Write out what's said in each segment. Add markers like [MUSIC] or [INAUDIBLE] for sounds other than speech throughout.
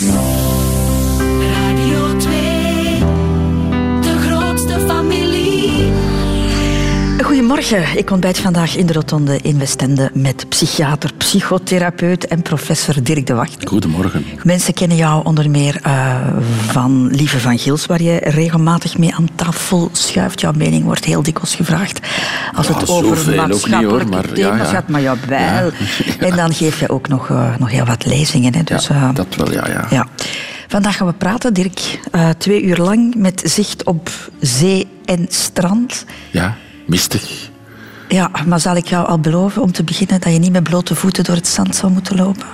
Radio Goedemorgen, ik ontbijt vandaag in de Rotonde in Westende met psychiater, psychotherapeut en professor Dirk de Wacht. Goedemorgen. Mensen kennen jou onder meer eh, van Lieve van Gils, waar je regelmatig mee aan tafel schuift. Jouw mening wordt heel dikwijls gevraagd als Ja, het over ook niet, hoor, maatschappelijke ja, thema's ja. gaat, maar jawel. [LAUGHS] Ja. En dan geef je ook nog, eh, nog heel wat lezingen. Hè. Dus, ja, eh, dat wel, ja, ja. ja. Vandaag gaan we praten, Dirk, twee uur lang met zicht op zee en strand. Ja, mistig. Ja, maar zal ik jou al beloven om te beginnen dat je niet met blote voeten door het zand zou moeten lopen?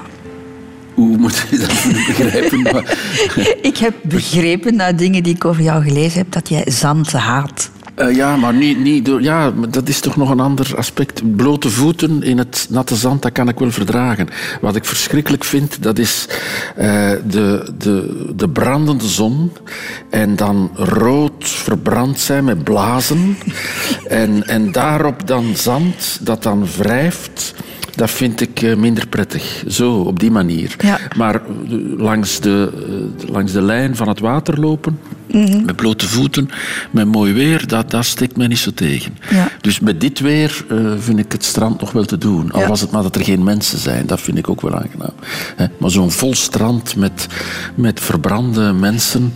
Hoe moet je dat [LAUGHS] begrijpen? Maar- [LAUGHS] Ik heb begrepen, na dingen die ik over jou gelezen heb, dat jij zand haat. Eh, ja, maar niet, niet door. Ja, maar dat is toch nog een ander aspect. Blote voeten in het natte zand, dat kan ik wel verdragen. Wat ik verschrikkelijk vind, dat is eh, de, de, de brandende zon. En dan rood verbrand zijn met blazen. En, en daarop dan zand dat dan wrijft. Dat vind ik eh, minder prettig. Zo, op die manier. Ja. Maar langs de, langs de lijn van het water lopen, Mhm. met blote voeten, met mooi weer, dat, dat steekt mij niet zo tegen. Ja. Dus met dit weer eh, vind ik het strand nog wel te doen. Al Ja. was het maar dat er geen mensen zijn, dat vind ik ook wel aangenaam. Hè. Maar zo'n vol strand met, met verbrande mensen,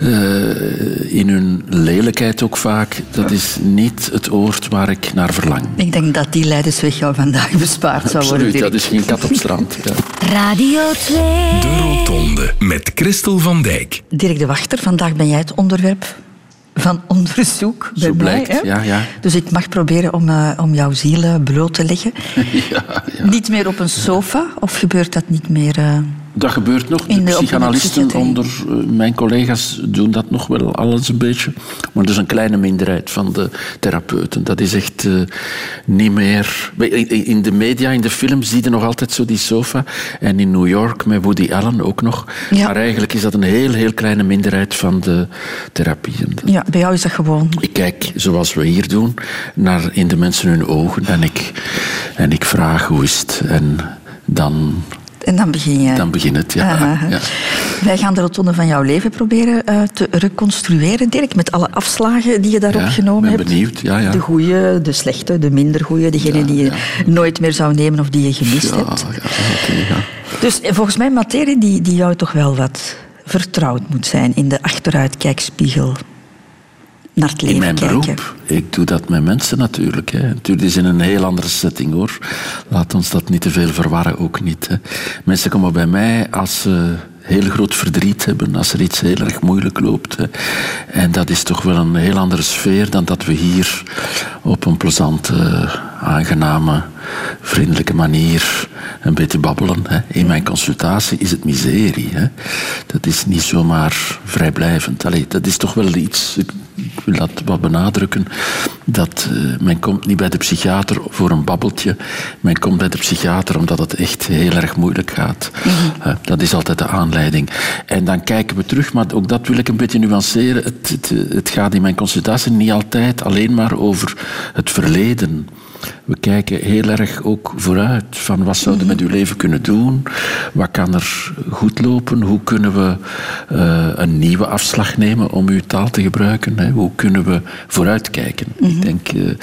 eh, in hun lelijkheid ook vaak, dat is niet het oord waar ik naar verlang. Ik denk dat die leidersweg jou vandaag bespaard zou worden, Absoluut, dat is geen kat op strand. Ja. Radio 2. De Rotonde met Christel van Dijk. Dirk de Wachter, vandaag ben jij het onderwerp van onderzoek bij Zo mij, blijkt, hè? ja, ja. Dus ik mag proberen om, eh, om jouw ziel bloot te leggen. [LAUGHS] Ja, ja. Niet meer op een sofa, of gebeurt dat niet meer? eh? Dat gebeurt nog. De psychanalisten onder eh, mijn collega's doen dat nog wel alles een beetje. Maar dat is een kleine minderheid van de therapeuten. Dat is echt eh, niet meer... In in de media, in de films, zie je nog altijd zo die sofa. En in New York met Woody Allen ook nog. Ja. Maar eigenlijk is dat een heel, heel kleine minderheid van de therapieën. Ja, bij jou is dat gewoon. Ik kijk, zoals we hier doen, naar in de mensen hun ogen. En ik, en ik vraag hoe is het. En dan, En dan begin je. dan begint het. Ja, ja. Wij gaan de rotonde van jouw leven proberen eh, te reconstrueren, Dirk, met alle afslagen die je daarop Ja, genomen hebt. benieuwd. Ja, ja. De goede, de slechte, de minder goede, degene die je nooit meer zou nemen of die je gemist hebt. ja. Dus eh, volgens mij materie die, die jou toch wel wat vertrouwd moet zijn in de achteruitkijkspiegel. Naar het leven In mijn kijken. beroep, ik doe dat met mensen natuurlijk. Hè. Natuurlijk is in een heel andere setting hoor. Laat ons dat niet te veel verwarren, ook niet. Hè. Mensen komen bij mij als ze heel groot verdriet hebben, als er iets heel erg moeilijk loopt. Hè. En dat is toch wel een heel andere sfeer dan dat we hier op een plezante, aangename, vriendelijke manier een beetje babbelen. Hè. In mijn consultatie is het miserie. Hè. Dat is niet zomaar vrijblijvend. Allee, dat is toch wel iets, ik wil dat wat benadrukken, dat eh, men komt niet bij de psychiater voor een babbeltje. Men komt bij de psychiater omdat het echt heel erg moeilijk gaat. Eh, dat is altijd de aanleiding. En dan kijken we terug, maar ook dat wil ik een beetje nuanceren. Het, het, het gaat in mijn consultatie niet altijd alleen maar over het verleden. We kijken heel erg ook vooruit van wat zouden we met uw leven kunnen doen, wat kan er goed lopen, hoe kunnen we eh, een nieuwe afslag nemen om uw taal te gebruiken, hè? hoe kunnen we vooruitkijken. Ik denk, eh, eh,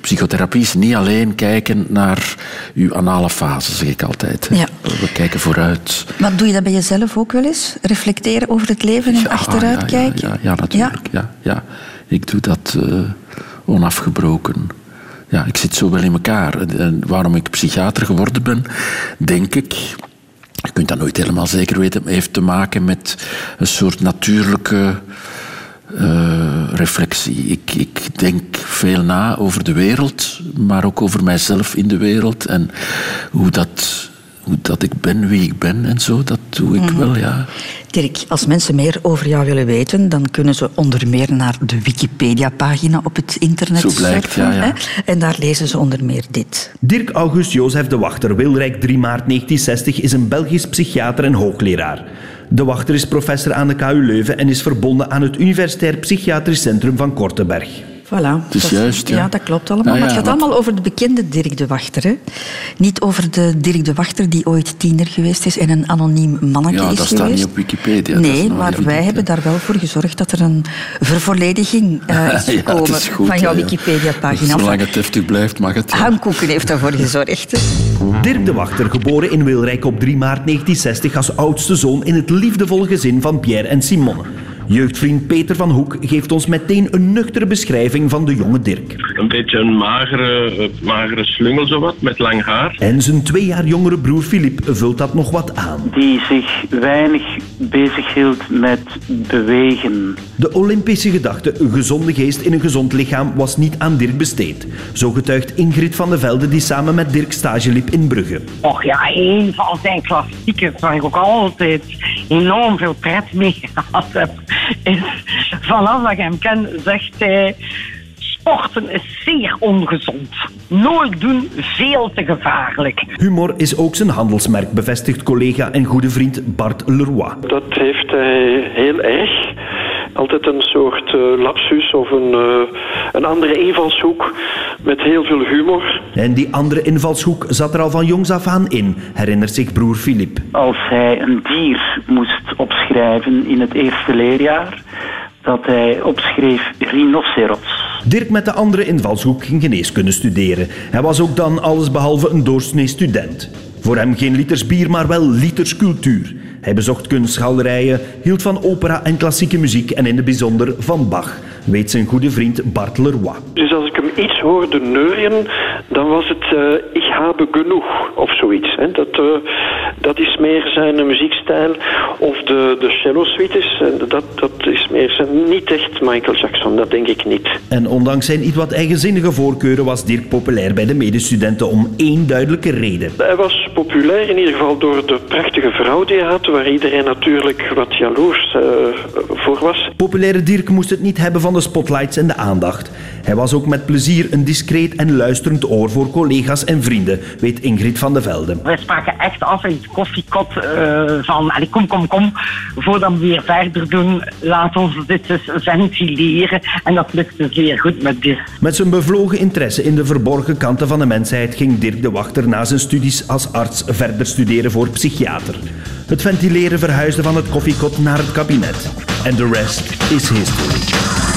psychotherapie is niet alleen kijken naar uw anale fase, zeg ik altijd. Ja. We kijken vooruit. Maar doe je dat bij jezelf ook wel eens? Reflecteren over het leven en Ja, achteruit ja, kijken? Ja, ja, natuurlijk. Ja? Ja, Ik doe dat onafgebroken. Ja, ik zit zo wel in elkaar. En- waarom ik psychiater geworden ben, denk ik... Je kunt dat nooit helemaal zeker weten, heeft te maken met een soort natuurlijke eh, reflectie. Ik, ik denk veel na over de wereld, maar ook over mijzelf in de wereld en hoe dat, dat ik ben, wie ik ben en zo. Dat doe ik wel, ja. Dirk, als mensen meer over jou willen weten, dan kunnen ze onder meer naar de Wikipedia-pagina op het internet Zo blijkt, surfen. ja, ja. hè? En daar lezen ze onder meer dit. Dirk August Jozef de Wachter, Wilrijk 3 maart 1960, is een Belgisch psychiater en hoogleraar. De Wachter is professor aan de KU Leuven en is verbonden aan het Universitair Psychiatrisch Centrum van Kortenberg. Voilà. Het is dat, juist, ja. ja. dat klopt allemaal. Ah, maar het ja, gaat allemaal over de bekende Dirk de Wachter. Hè? Niet over de Dirk de Wachter die ooit tiener geweest is en een anoniem mannetje Ja, is dat staat geweest. niet op Wikipedia, Nee, nou maar wij hebben daar wel voor gezorgd dat er een vervollediging eh, [LAUGHS] is Ja, gekomen is goed, van jouw ja, ja. Wikipedia-pagina. Zolang het heftig blijft, mag het. ja. Hankoeken heeft daarvoor gezorgd. Dirk de Wachter, geboren in Wilrijk op 3 maart 1960 als oudste zoon in het liefdevolle gezin van Pierre en Simone. Jeugdvriend Peter van Hoek geeft ons meteen een nuchtere beschrijving van de jonge Dirk. Een beetje een magere, eh, magere slungel zowat, met lang haar. En zijn twee jaar jongere broer Philippe vult dat nog wat aan. die zich weinig bezighield met bewegen. De Olympische gedachte, een gezonde geest in een gezond lichaam, was niet aan Dirk besteed. Zo getuigt Ingrid van de Velde, die samen met Dirk stage liep in Brugge. Och ja, een van zijn klassiekers waar ik ook altijd enorm veel pret mee [LAUGHS] gehad heb, is vanaf dat ik hem ken, zegt hij. Sporten is zeer ongezond. Nooit doen, veel te gevaarlijk. Humor is ook zijn handelsmerk, bevestigt collega en goede vriend Bart Leroy. Dat heeft hij heel erg. Altijd een soort eh, lapsus of een, eh, een andere invalshoek met heel veel humor. En die andere invalshoek zat er al van jongs af aan in, herinnert zich broer Philippe. Als hij een dier moest opschrijven in het eerste leerjaar, dat hij opschreef rhinoceros. Dirk met de andere invalshoek ging geneeskunde studeren. Hij was ook dan allesbehalve een doorsnee student. Voor hem geen liters bier, maar wel liters cultuur. Hij bezocht kunstgalerijen, hield van opera en klassieke muziek en in het bijzonder van Bach, weet zijn goede vriend Bart Leroy. Dus als ik hem iets hoorde neurien, dan was het eh ik habe genoeg of zoiets. Hè. Dat, eh, dat is meer zijn muziekstijl. Of de, de cello suites, dat, dat is meer zijn, niet echt Michael Jackson, dat denk ik niet. En ondanks zijn iets wat eigenzinnige voorkeuren was Dirk populair bij de medestudenten om één duidelijke reden. Hij was populair in ieder geval door de prachtige vrouw die hij had, waar iedereen natuurlijk wat jaloers eh, voor was. Populaire Dirk moest het niet hebben van de spotlights en de aandacht. Hij was ook met plezier een discreet en luisterend oor voor collega's en vrienden, weet Ingrid van de Velde. Wij spraken echt af in het koffiekot eh, van, allee, kom, kom, kom, voordat we weer verder doen, laat ons dit eens ventileren. En dat lukte zeer goed met dit. Met zijn bevlogen interesse in de verborgen kanten van de mensheid ging Dirk de Wachter na zijn studies als arts verder studeren voor psychiater. Het ventileren verhuisde van het koffiekot naar het kabinet. En de rest is history.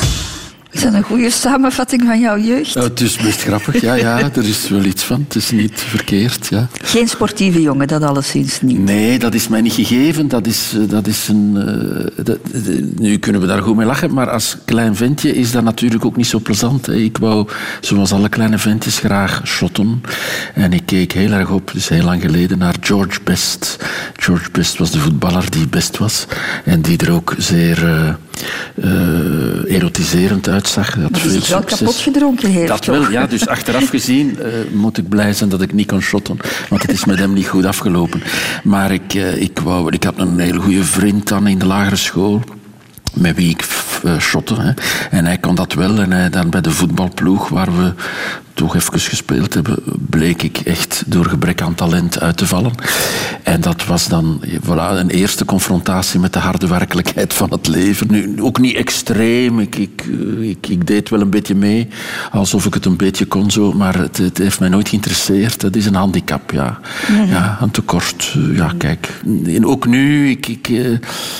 Is dat een goede samenvatting van jouw jeugd? Het is best grappig, ja, ja, er is wel iets van. Het is niet verkeerd, ja. Geen sportieve jongen, dat alleszins niet. Nee, dat is mij niet gegeven. Dat is, eh, dat is een. eh, dat- eh, nu kunnen we daar goed mee lachen, maar als klein ventje is dat natuurlijk ook niet zo plezant. Hè. Ik wou, zoals alle kleine ventjes, graag shotten. En ik keek heel erg op, dus heel lang geleden, naar George Best. George Best was de voetballer die best was en die er ook zeer eh, erotiserend uitzag. Die veel wel succes. kapot gedronken heeft. Dat wel, ja. Dus achteraf [LAUGHS] gezien eh, moet ik blij zijn dat ik niet kon shotten. Want het is met hem niet goed afgelopen. Maar ik, eh, ik, wou, ik had een hele goede vriend dan in de lagere school. Met wie ik shotte. Hè. En hij kon dat wel. En hij, dan bij de voetbalploeg, waar we toch even gespeeld hebben, bleek ik echt door gebrek aan talent uit te vallen. En dat was dan voilà, een eerste confrontatie met de harde werkelijkheid van het leven. Nu, ook niet extreem. Ik, ik, ik, ik deed wel een beetje mee, alsof ik het een beetje kon zo. Maar het, het heeft mij nooit geïnteresseerd. Het is een handicap, ja. Ja, een tekort. Ja, kijk. En ook nu, ik, ik, eh,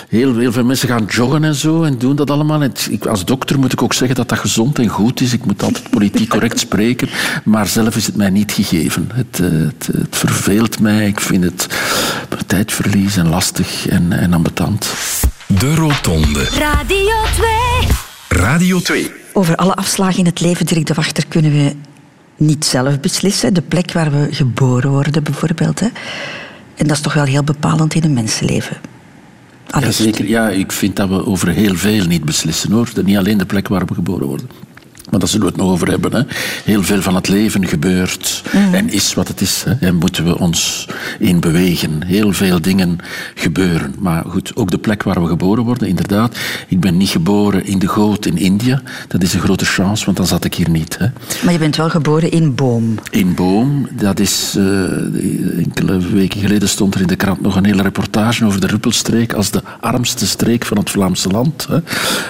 heel, heel veel mensen gaan joggen en zo en doen dat allemaal. En ik, als dokter moet ik ook zeggen dat dat gezond en goed is. Ik moet altijd politiek [LAUGHS] correct spreken. Maar zelf is het mij niet gegeven. Het, eh, het, het verveelt mij. Ik vind het tijdverlies en lastig en, en ambetant. De Rotonde. Radio 2. Radio 2. Over alle afslagen in het leven, Dirk de Wachter, kunnen we niet zelf beslissen. De plek waar we geboren worden, bijvoorbeeld. Hè. En dat is toch wel heel bepalend in een mensenleven. Ja, zeker. Ja, ik vind dat we over heel veel niet beslissen hoor. Niet alleen de plek waar we geboren worden. Maar daar zullen we het nog over hebben. Hè. Heel veel van het leven gebeurt mm. en is wat het is. Hè. En moeten we ons in bewegen. Heel veel dingen gebeuren. Maar goed, ook de plek waar we geboren worden, inderdaad. Ik ben niet geboren in de goot in India. Dat is een grote chance, want dan zat ik hier niet. Hè. Maar je bent wel geboren in Boom. In Boom. Dat is... Uh, enkele weken geleden stond er in de krant nog een hele reportage over de Ruppelstreek als de armste streek van het Vlaamse land. Hè.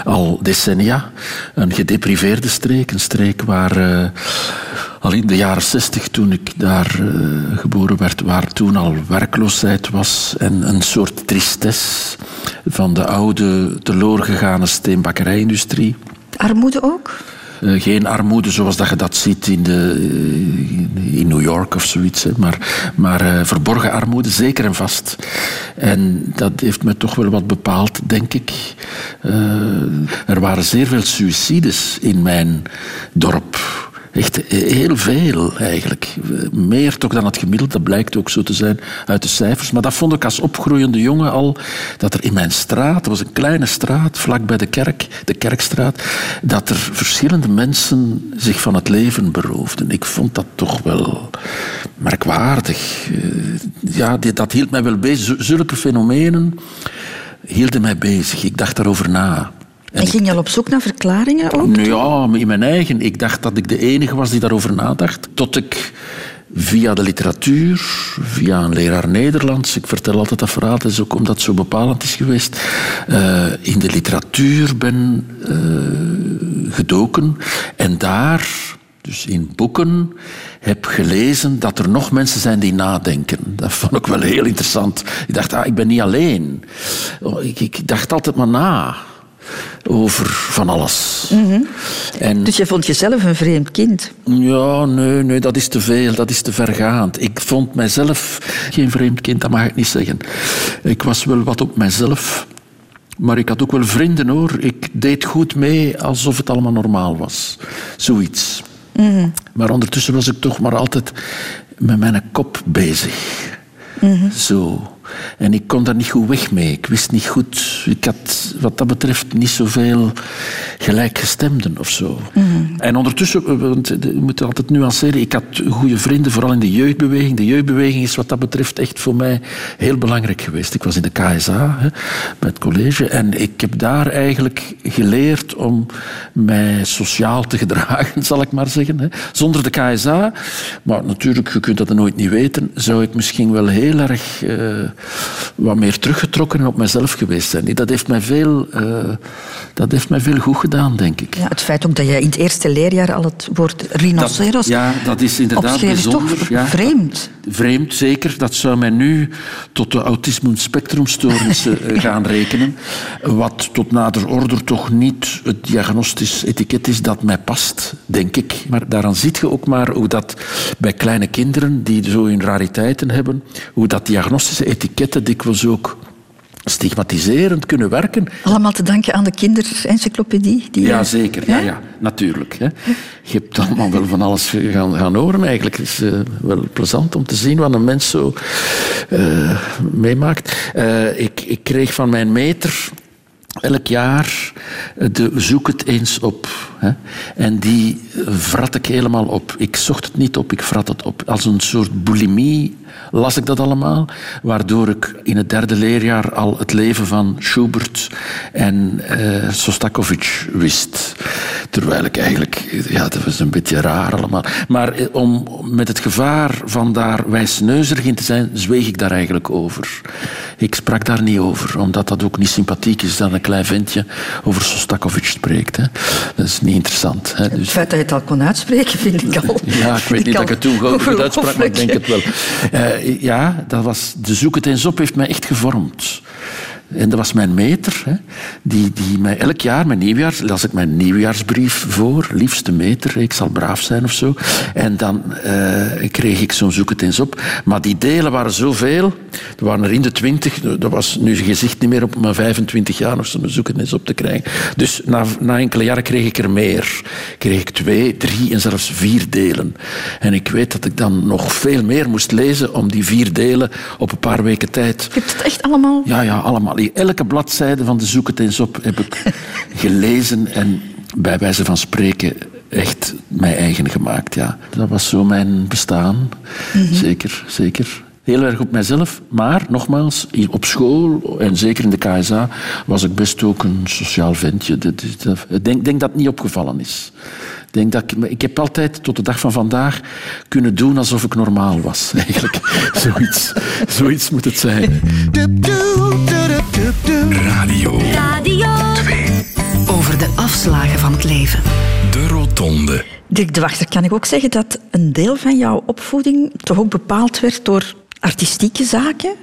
Al decennia. Een gedepriveerde streek Een streek waar eh, al in de jaren zestig, toen ik daar eh, geboren werd, waar toen al werkloosheid was en een soort tristesse van de oude, teloor gegane steenbakkerijindustrie. Armoede ook? Eh, geen armoede zoals dat je dat ziet in, de, eh, in New York of zoiets. hè. Maar, maar eh, verborgen armoede, zeker en vast. En dat heeft me toch wel wat bepaald, denk ik. Er waren zeer veel suicides in mijn dorp. Echt heel veel eigenlijk. Meer toch dan het gemiddelde, dat blijkt ook zo te zijn uit de cijfers. Maar dat vond ik als opgroeiende jongen al, dat er in mijn straat, dat was een kleine straat vlak bij de kerk, de kerkstraat, dat er verschillende mensen zich van het leven beroofden. Ik vond dat toch wel merkwaardig. Eh, Ja, dat hield mij wel bezig. Zulke fenomenen hielden mij bezig. Ik dacht daarover na. En ging je al op zoek naar verklaringen ook? Nou ja, in mijn eigen. Ik dacht dat ik de enige was die daarover nadacht. Tot ik via de literatuur, via een leraar Nederlands, ik vertel altijd dat verhaal, dat is ook omdat het zo bepalend is geweest, eh, in de literatuur ben eh, gedoken en daar, dus in boeken, heb gelezen dat er nog mensen zijn die nadenken. Dat vond ik wel heel interessant. Ik dacht, ah, ik ben niet alleen. Oh, Ik, ik dacht altijd maar na over van alles. En Dus je vond jezelf een vreemd kind. ja, nee, nee, dat is te veel, dat is te vergaand. Ik vond mijzelf geen vreemd kind, dat mag ik niet zeggen. Ik was wel wat op mijzelf, maar ik had ook wel vrienden hoor. Ik deed goed mee alsof het allemaal normaal was. Zoiets. Maar ondertussen was ik toch maar altijd met mijn kop bezig. Zo. En ik kon daar niet goed weg mee. Ik wist niet goed. Ik had wat dat betreft niet zoveel gelijkgestemden of zo. En ondertussen, want je moet altijd nuanceren, ik had goede vrienden, vooral in de jeugdbeweging. De jeugdbeweging is wat dat betreft echt voor mij heel belangrijk geweest. Ik was in de KSA, hè, bij het college, en ik heb daar eigenlijk geleerd om mij sociaal te [LAUGHS] gedragen, zal ik maar zeggen. Hè. Zonder de KSA, maar natuurlijk, je kunt dat nooit niet weten, zou ik misschien wel heel erg eh, wat meer teruggetrokken en op mezelf geweest zijn. Dat heeft mij veel, eh, dat heeft mij veel goed gedaan, denk ik. Ja, het feit ook dat je in het eerste leerjaar al het woord rhinoceros Dat- ja, dat is inderdaad bijzonder. toch ja. vreemd. Vreemd, zeker. Dat zou mij nu tot de autisme-spectrumstoornissen [LAUGHS] eh, gaan rekenen. Wat tot nader order toch niet het diagnostisch etiket is dat mij past, denk ik. Maar daaraan ziet je ook maar hoe dat bij kleine kinderen, die zo hun rariteiten hebben, hoe dat diagnostische etiketten dikwijls ook stigmatiserend kunnen werken. Allemaal te danken aan de kinderencyclopedie. Die, Ja, eh, zeker. Ja, ja, natuurlijk. Hè. Je hebt allemaal wel van alles gaan, gaan horen. Eigenlijk Het is uh, wel plezant om te zien wat een mens zo uh, meemaakt. Uh, ik, ik kreeg van mijn meter elk jaar de zoek het eens op. Hè. En die vrat ik helemaal op. Ik zocht het niet op, ik vrat het op. Als een soort bulimie las ik dat allemaal, waardoor ik in het derde leerjaar al het leven van Schubert en uh, Sostakovich wist. Terwijl ik eigenlijk, ja, dat was een beetje raar allemaal. Maar om met het gevaar van daar wijsneuzerig in te zijn, zweeg ik daar eigenlijk over. Ik sprak daar niet over, omdat dat ook niet sympathiek is dat een klein ventje over Sostakovich spreekt. Hè. Dat is niet interessant. Hè. Dus... Het feit dat je het al kon uitspreken, vind ik al. [LAUGHS] Ja, ik weet niet dat ik het toen goed uitsprak, maar ik denk het wel. Uh, ja, dat was, de zoek het eens op heeft mij echt gevormd. En dat was mijn meter, hè, die, die mij elk jaar, mijn nieuwjaars, las ik mijn nieuwjaarsbrief voor, liefste meter, ik zal braaf zijn of zo. En dan uh, kreeg ik zo'n zoek het eens op. Maar die delen waren zoveel, er waren er in de twintig, dat was nu gezicht niet meer op mijn 25 jaar of zo'n zoek het eens op te krijgen. Dus na, na enkele jaren kreeg ik er meer. Kreeg ik twee, drie en zelfs vier delen. En ik weet dat ik dan nog veel meer moest lezen om die vier delen op een paar weken tijd. Je hebt het echt allemaal? Ja, ja, allemaal. Elke bladzijde van de Zoek het eens op heb ik [LAUGHS] gelezen en bij wijze van spreken echt mij eigen gemaakt. Ja. Dat was zo mijn bestaan. Mm -hmm. Zeker, zeker. Heel erg op mijzelf, maar nogmaals, hier op school en zeker in de KSA was ik best ook een sociaal ventje. Ik denk, denk dat het niet opgevallen is. Ik, denk dat ik, ik heb altijd tot de dag van vandaag kunnen doen alsof ik normaal was. [LAUGHS] Eigenlijk, zoiets, zoiets moet het zijn. Radio. Radio 2. Over de af afslagen van het leven. De Rotonde. Dirk de Wachter, kan ik ook zeggen dat een deel van jouw opvoeding toch ook bepaald werd door artistieke zaken?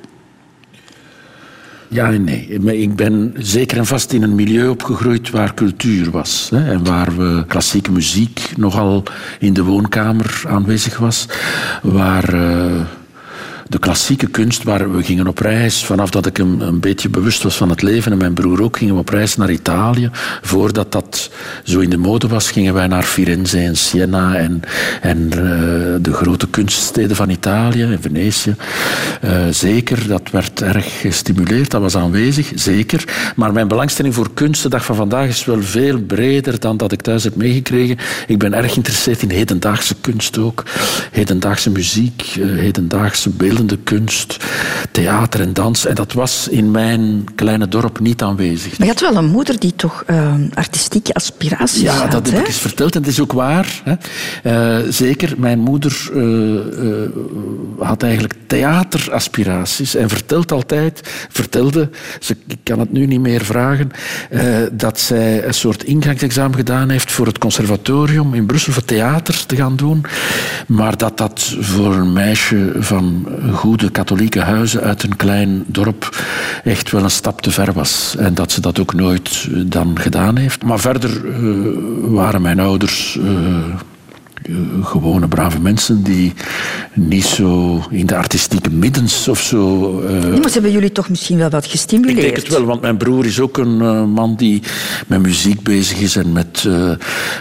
Ja en nee. Maar Ik ben zeker en vast in een milieu opgegroeid waar cultuur was. Hè, en waar we klassieke muziek nogal in de woonkamer aanwezig was. Waar eh, de klassieke kunst, waar we gingen op reis. Vanaf dat ik een, een beetje bewust was van het leven en mijn broer ook, gingen we op reis naar Italië. Voordat dat zo in de mode was, gingen wij naar Firenze en Siena en, en eh, de grote kunststeden van Italië en Venetië. Eh, zeker, dat werd erg gestimuleerd, dat was aanwezig, zeker. Maar mijn belangstelling voor kunst de dag van vandaag is wel veel breder dan dat ik thuis heb meegekregen. Ik ben erg geïnteresseerd in hedendaagse kunst ook. Hedendaagse muziek, eh, hedendaagse beeldende kunst, theater en dans. En dat was in mijn kleine dorp niet aanwezig. Maar je had wel een moeder die toch eh, artistieke aspiraties Ja, had. dat heb hè? ik eens verteld en het is ook waar. Hè. Eh, zeker, mijn moeder eh, had eigenlijk theateraspiraties en vertelt altijd, vertelde, ze, ik kan het nu niet meer vragen, dat zij een soort ingangsexamen gedaan heeft voor het conservatorium in Brussel voor theater te gaan doen. Maar dat dat voor een meisje van goede katholieke huizen uit een klein dorp echt wel een stap te ver was. En dat ze dat ook nooit eh, dan gedaan heeft. Maar verder eh, waren mijn ouders eh, gewone brave mensen die niet zo in de artistieke middens of zo. eh, Nee, maar ze hebben jullie toch misschien wel wat ik gestimuleerd? denk het wel, want mijn broer is ook een eh, man die met muziek bezig is en met, eh,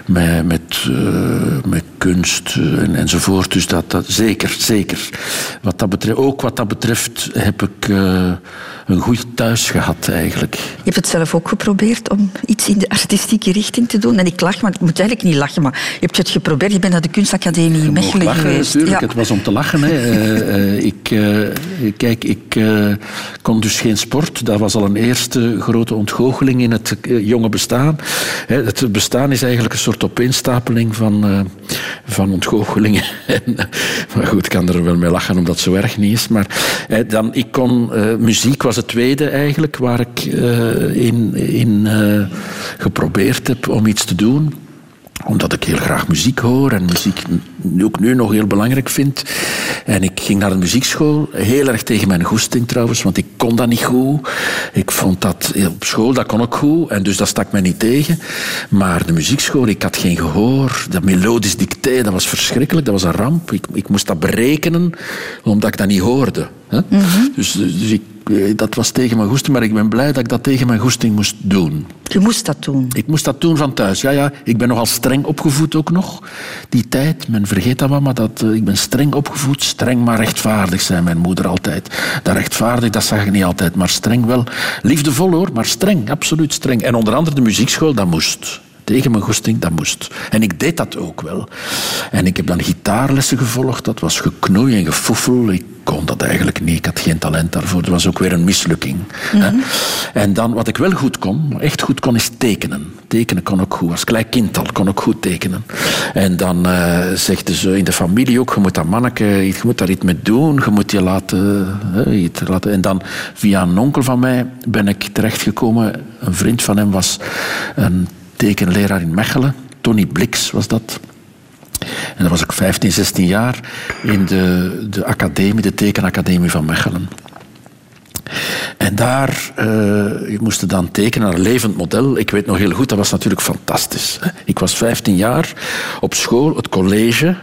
met, met, eh, met kunst eh, en, enzovoort. Dus dat, dat zeker, zeker. Wat dat betreft, ook wat dat betreft heb ik eh, een goed thuis gehad eigenlijk. Je hebt het zelf ook geprobeerd om iets in de artistieke richting te doen. En ik lach, maar ik moet eigenlijk niet lachen. Maar je hebt het geprobeerd. Je bent naar de kunstacademie in Mechelen lachen, geweest. natuurlijk. Ja. Het was om te lachen. Hè. [LAUGHS] Eh, ik, eh, kijk, ik eh, kon dus geen sport. Dat was al een eerste grote ontgoocheling in het jonge bestaan. Hè, het bestaan is eigenlijk een soort opeenstapeling van, van ontgoochelingen. [LAUGHS] En, maar goed, ik kan er wel mee lachen omdat het zo erg niet is. Maar dan, ik kon, eh, muziek was het tweede eigenlijk waar ik eh, in, in eh, geprobeerd heb om iets te doen omdat ik heel graag muziek hoor en muziek nu ook nu nog heel belangrijk vind. En ik ging naar de muziekschool, heel erg tegen mijn goesting trouwens, want ik kon dat niet goed. Ik vond dat op school, dat kon ik goed, en dus dat stak mij niet tegen. Maar de muziekschool, ik had geen gehoor. Dat melodisch dicté, dat was verschrikkelijk, dat was een ramp. Ik, ik moest dat berekenen, omdat ik dat niet hoorde. Hè? Dus, dus ik, dat was tegen mijn goesting, maar ik ben blij dat ik dat tegen mijn goesting moest doen. Je moest dat doen. Ik moest dat doen van thuis. Ja, ja, ik ben nogal streng opgevoed ook nog. Die tijd, men vergeet dat wel, maar dat, eh, ik ben streng opgevoed. Streng, maar rechtvaardig, zei mijn moeder altijd. Dat rechtvaardig, dat zag ik niet altijd, maar streng wel. Liefdevol hoor, maar streng, absoluut streng. En onder andere de muziekschool, dat moest. Tegen mijn goesting, dat moest. En ik deed dat ook wel. En ik heb dan gitaarlessen gevolgd. Dat was geknoei en gefoefel. Ik kon dat eigenlijk niet. Ik had geen talent daarvoor. Dat was ook weer een mislukking. hè. En dan, wat ik wel goed kon, echt goed kon, is tekenen. Tekenen kon ik goed. Als klein kind al kon ik goed tekenen. En dan eh zegden ze in de familie ook, je moet dat manneke, je moet daar iets mee doen. Je moet je laten, iets laten... En dan, via een onkel van mij, ben ik terechtgekomen. Een vriend van hem was een tekenleraar in Mechelen. Tony Blix was dat. En dan was ik 15, 16 jaar in de, de academie, de tekenacademie van Mechelen. En daar uh, moesten dan tekenen naar een levend model. Ik weet nog heel goed, dat was natuurlijk fantastisch. Ik was 15 jaar op school, het college,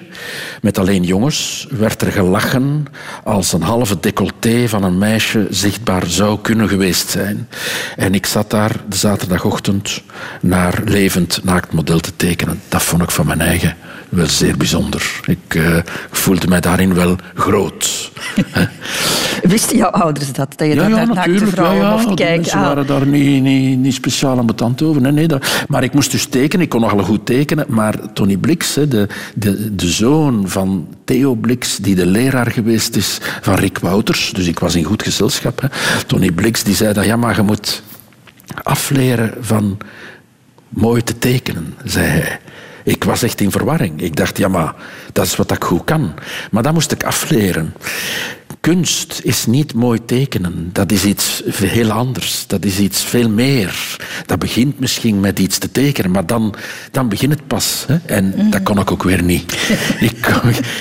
met alleen jongens. Werd er gelachen als een halve decolleté van een meisje zichtbaar zou kunnen geweest zijn. En ik zat daar de zaterdagochtend naar levend naaktmodel te tekenen. Dat vond ik van mijn eigen wel zeer bijzonder. Ik uh, voelde mij daarin wel groot. [LAUGHS] Wisten jouw ouders dat? Dat je Ja, daar ja, naar naakte. Ja, vrouwen ja, mocht de mensen Ah. waren daar niet, niet, niet speciaal aan betand over. Nee, nee, dat- maar ik moest dus tekenen. Ik kon nogal goed tekenen. Maar Tony Blix, hè, de, de, de zoon van Theo Blix, die de leraar geweest is van Rick Wouters. Dus ik was in goed gezelschap. Hè. Tony Blix die zei dat, ja, maar je moet afleren van mooi te tekenen, zei hij. Ik was echt in verwarring. Ik dacht, ja, maar dat is wat ik goed kan. Maar dat moest ik afleren. Kunst is niet mooi tekenen. Dat is iets heel anders. Dat is iets veel meer. Dat begint misschien met iets te tekenen, maar dan, dan begint het pas. Hè? En dat kon ik ook weer niet. [LAUGHS] ik,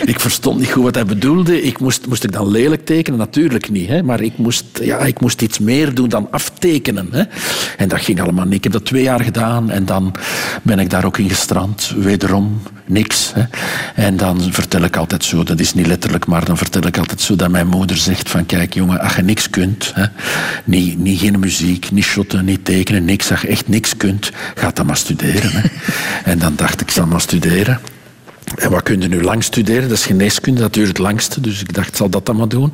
ik verstond niet goed wat hij bedoelde. Ik moest, moest ik dan lelijk tekenen? Natuurlijk niet. Hè? Maar ik moest, ja, ik moest iets meer doen dan aftekenen. Hè? En dat ging allemaal niet. Ik heb dat twee jaar gedaan en dan ben ik daar ook in gestrand. Wederom niks. Hè? En dan vertel ik altijd zo, dat is niet letterlijk, maar dan vertel ik altijd zo dat mijn moeder zegt van kijk jongen, als je niks kunt, hè, niet, niet geen muziek, niet shotten, niet tekenen, niks, als je echt niks kunt, ga dan maar studeren. Hè. [LAUGHS] En dan dacht ik, ik zal maar studeren. En wat kun je nu lang studeren? Dat is geneeskunde, dat duurt het langste. Dus ik dacht, ik zal dat dan maar doen.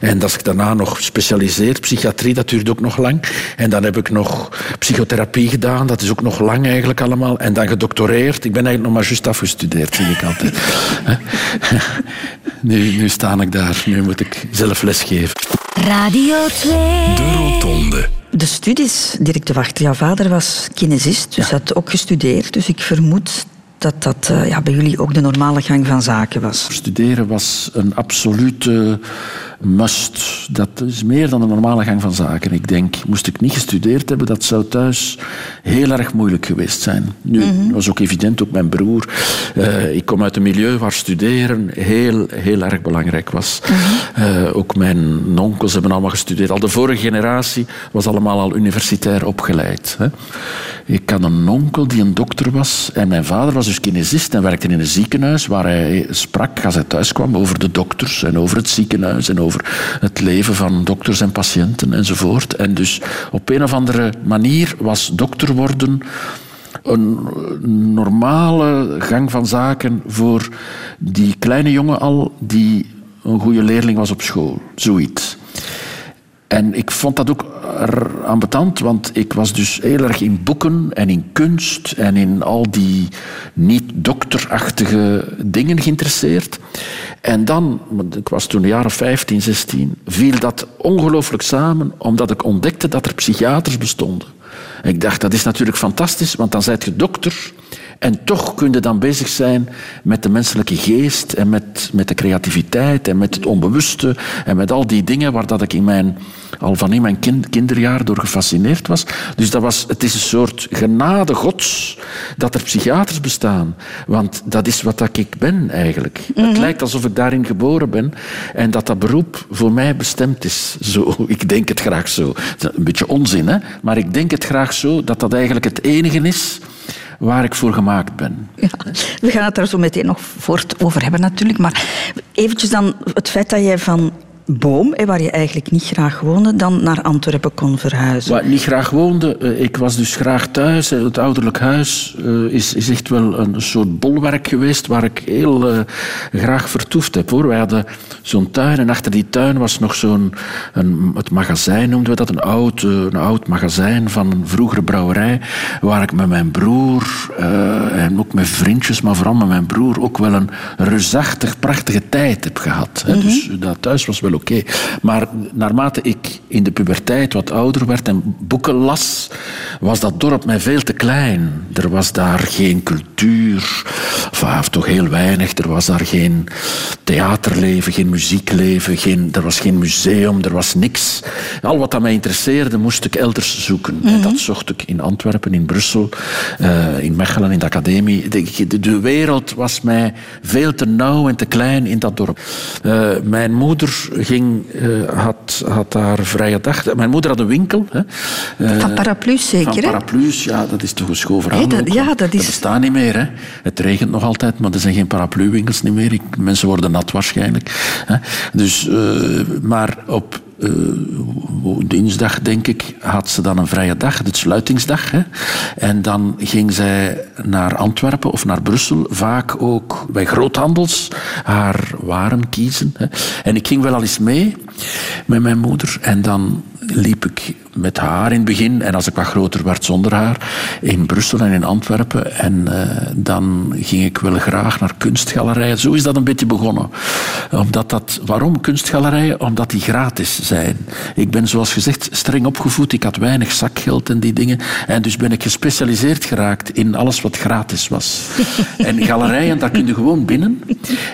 En als ik daarna nog specialiseer, psychiatrie, dat duurt ook nog lang. En dan heb ik nog psychotherapie gedaan, dat is ook nog lang eigenlijk allemaal. En dan gedoctoreerd. Ik ben eigenlijk nog maar juist afgestudeerd, zie ik altijd. [LAUGHS] [LAUGHS] nu, nu sta ik daar, nu moet ik zelf lesgeven. Radio 2. De Rotonde. De studies, Dirk de Wachter, jouw vader was kinesist, dus had ook gestudeerd. Dus ik vermoed dat dat eh, ja, bij jullie ook de normale gang van zaken was. Studeren was een absolute must. Dat is meer dan de normale gang van zaken. Ik denk, moest ik niet gestudeerd hebben, dat zou thuis heel erg moeilijk geweest zijn. Nu, Mhm. was ook evident, ook mijn broer. Eh, ik kom uit een milieu waar studeren heel, heel erg belangrijk was. Mhm. Eh, ook mijn onkels hebben allemaal gestudeerd. Al de vorige generatie was allemaal al universitair opgeleid. Hè. Ik had een onkel die een dokter was en mijn vader was dus kinesist en werkte in een ziekenhuis waar hij sprak als hij thuis kwam over de dokters en over het ziekenhuis en over het leven van dokters en patiënten enzovoort. En dus op een of andere manier was dokter worden een normale gang van zaken voor die kleine jongen al die een goede leerling was op school. Zoiets. En ik vond dat ook ambetant, want ik was dus heel erg in boeken en in kunst en in al die niet-dokterachtige dingen geïnteresseerd. En dan, ik was toen een jaar of 15, 16, viel dat ongelooflijk samen, omdat ik ontdekte dat er psychiaters bestonden. En ik dacht, dat is natuurlijk fantastisch, want dan zijt je dokter. En toch kun je dan bezig zijn met de menselijke geest en met, met de creativiteit en met het onbewuste en met al die dingen waar dat ik in mijn, al van in mijn kind, kinderjaar door gefascineerd was. Dus dat was, het is een soort genade gods dat er psychiaters bestaan. Want dat is wat dat ik ben eigenlijk. Het lijkt alsof ik daarin geboren ben en dat dat beroep voor mij bestemd is. Zo, [LAUGHS] ik denk het graag zo. Een beetje onzin, hè? maar ik denk het graag zo dat dat eigenlijk het enige is waar ik voor gemaakt ben. Ja, we gaan het daar zo meteen nog voort over hebben natuurlijk. Maar eventjes dan het feit dat jij van Boom, waar je eigenlijk niet graag woonde, dan naar Antwerpen kon verhuizen. Waar ik niet graag woonde, eh, ik was dus graag thuis. Het ouderlijk huis eh, is, is echt wel een soort bolwerk geweest waar ik heel eh, graag vertoefd heb. Hoor. Wij hadden zo'n tuin en achter die tuin was nog zo'n... een- Het magazijn noemden we dat, een oud, een oud magazijn van een vroegere brouwerij waar ik met mijn broer en ook met vriendjes, maar vooral met mijn broer ook wel een reusachtig, prachtige tijd heb gehad. Hè. Dus dat thuis was wel oké. Maar naarmate ik in de puberteit wat ouder werd en boeken las, was dat dorp mij veel te klein. Er was daar geen cultuur, of toch heel weinig. Er was daar geen theaterleven, geen muziekleven, geen, er was geen museum, er was niks. Al wat dat mij interesseerde, moest ik elders zoeken. En dat zocht ik in Antwerpen, in Brussel, eh, in Mechelen, in de academie. De, de, de wereld was mij veel te nauw en te klein in dat dorp. Eh, mijn moeder ging, eh, had, had daar vrije dag. Mijn moeder had een winkel. Hè. Eh, Van paraplu's zeker, Van paraplu's, ja, dat is toch een schoon verhaal. Hé, dat- ook, ja, dat is- bestaat niet meer. Hè. Het regent nog altijd, maar er zijn geen parapluwinkels meer. Ik, mensen worden nat waarschijnlijk. Hè. Dus, eh, maar op dinsdag, denk ik, had ze dan een vrije dag, de sluitingsdag. Hè. En dan ging zij naar Antwerpen of naar Brussel, vaak ook bij groothandels, haar waren kiezen. Hè. En ik ging wel al eens mee met mijn moeder. En dan liep ik met haar in het begin en als ik wat groter werd zonder haar in Brussel en in Antwerpen. En eh, dan ging ik wel graag naar kunstgalerijen. Zo is dat een beetje begonnen. Omdat dat, waarom kunstgalerijen? Omdat die gratis zijn. Ik ben zoals gezegd streng opgevoed. Ik had weinig zakgeld en die dingen. En dus ben ik gespecialiseerd geraakt in alles wat gratis was. [LAUGHS] en galerijen, daar kun je gewoon binnen.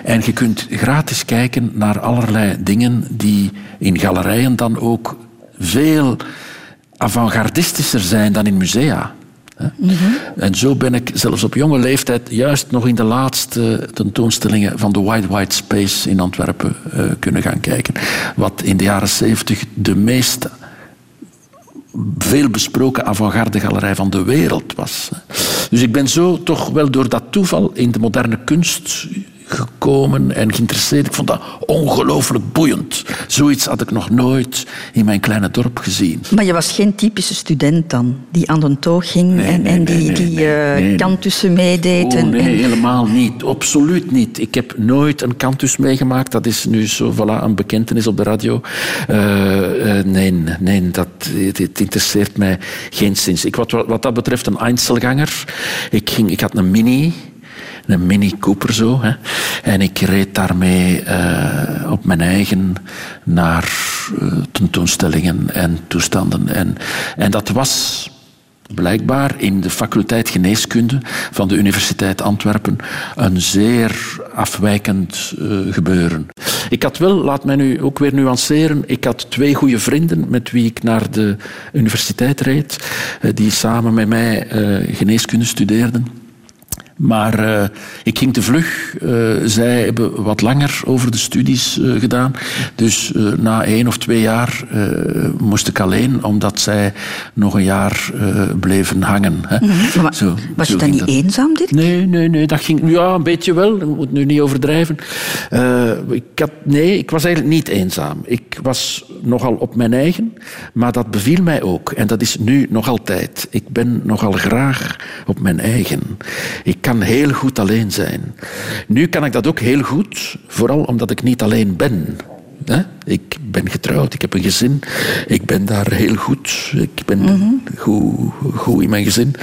En je kunt gratis kijken naar allerlei dingen die in galerijen dan ook veel avant-gardistischer zijn dan in musea. hè. En zo ben ik zelfs op jonge leeftijd juist nog in de laatste tentoonstellingen van de White White Space in Antwerpen eh, kunnen gaan kijken. Wat in de jaren zeventig de meest veel besproken avant-garde galerij van de wereld was. Dus ik ben zo toch wel door dat toeval in de moderne kunst gekomen en geïnteresseerd. Ik vond dat ongelooflijk boeiend. Zoiets had ik nog nooit in mijn kleine dorp gezien. Maar je was geen typische student dan, die aan de toog ging Nee, en, nee, en die, nee, die eh, kantussen meedeed. Oh, en, nee, en- helemaal niet. Absoluut niet. Ik heb nooit een kantus meegemaakt. Dat is nu zo, voilà, een bekentenis op de radio. Eh, eh, nee, nee dat, dit interesseert mij geen sinds. Ik was wat, wat dat betreft een Einzelganger. Ik, ging, ik had een mini... Een Mini Cooper zo. Hè. En ik reed daarmee eh, op mijn eigen naar eh, tentoonstellingen en toestanden. En, en dat was blijkbaar in de faculteit geneeskunde van de Universiteit Antwerpen een zeer afwijkend eh, gebeuren. Ik had wel, laat mij nu ook weer nuanceren, ik had twee goede vrienden met wie ik naar de universiteit reed, die samen met mij geneeskunde studeerden. Maar eh, ik ging te vlug. Eh, zij hebben wat langer over de studies eh, gedaan. Dus na één of twee jaar moest ik alleen, omdat zij nog een jaar bleven hangen. Hè. Mhm. Maar Zo- was zo je dan niet dat. eenzaam, dit? Nee, nee, nee, dat ging... Ja, een beetje wel. Ik moet nu niet overdrijven. Ik had, nee, ik was eigenlijk niet eenzaam. Ik was nogal op mijn eigen, maar dat beviel mij ook. En dat is nu nog altijd. Ik ben nogal graag op mijn eigen. Ik kan heel goed alleen zijn. Nu kan ik dat ook heel goed, vooral omdat ik niet alleen ben. Ik ben getrouwd, ik heb een gezin. Ik ben daar heel goed. Ik ben goed, goed in mijn gezin.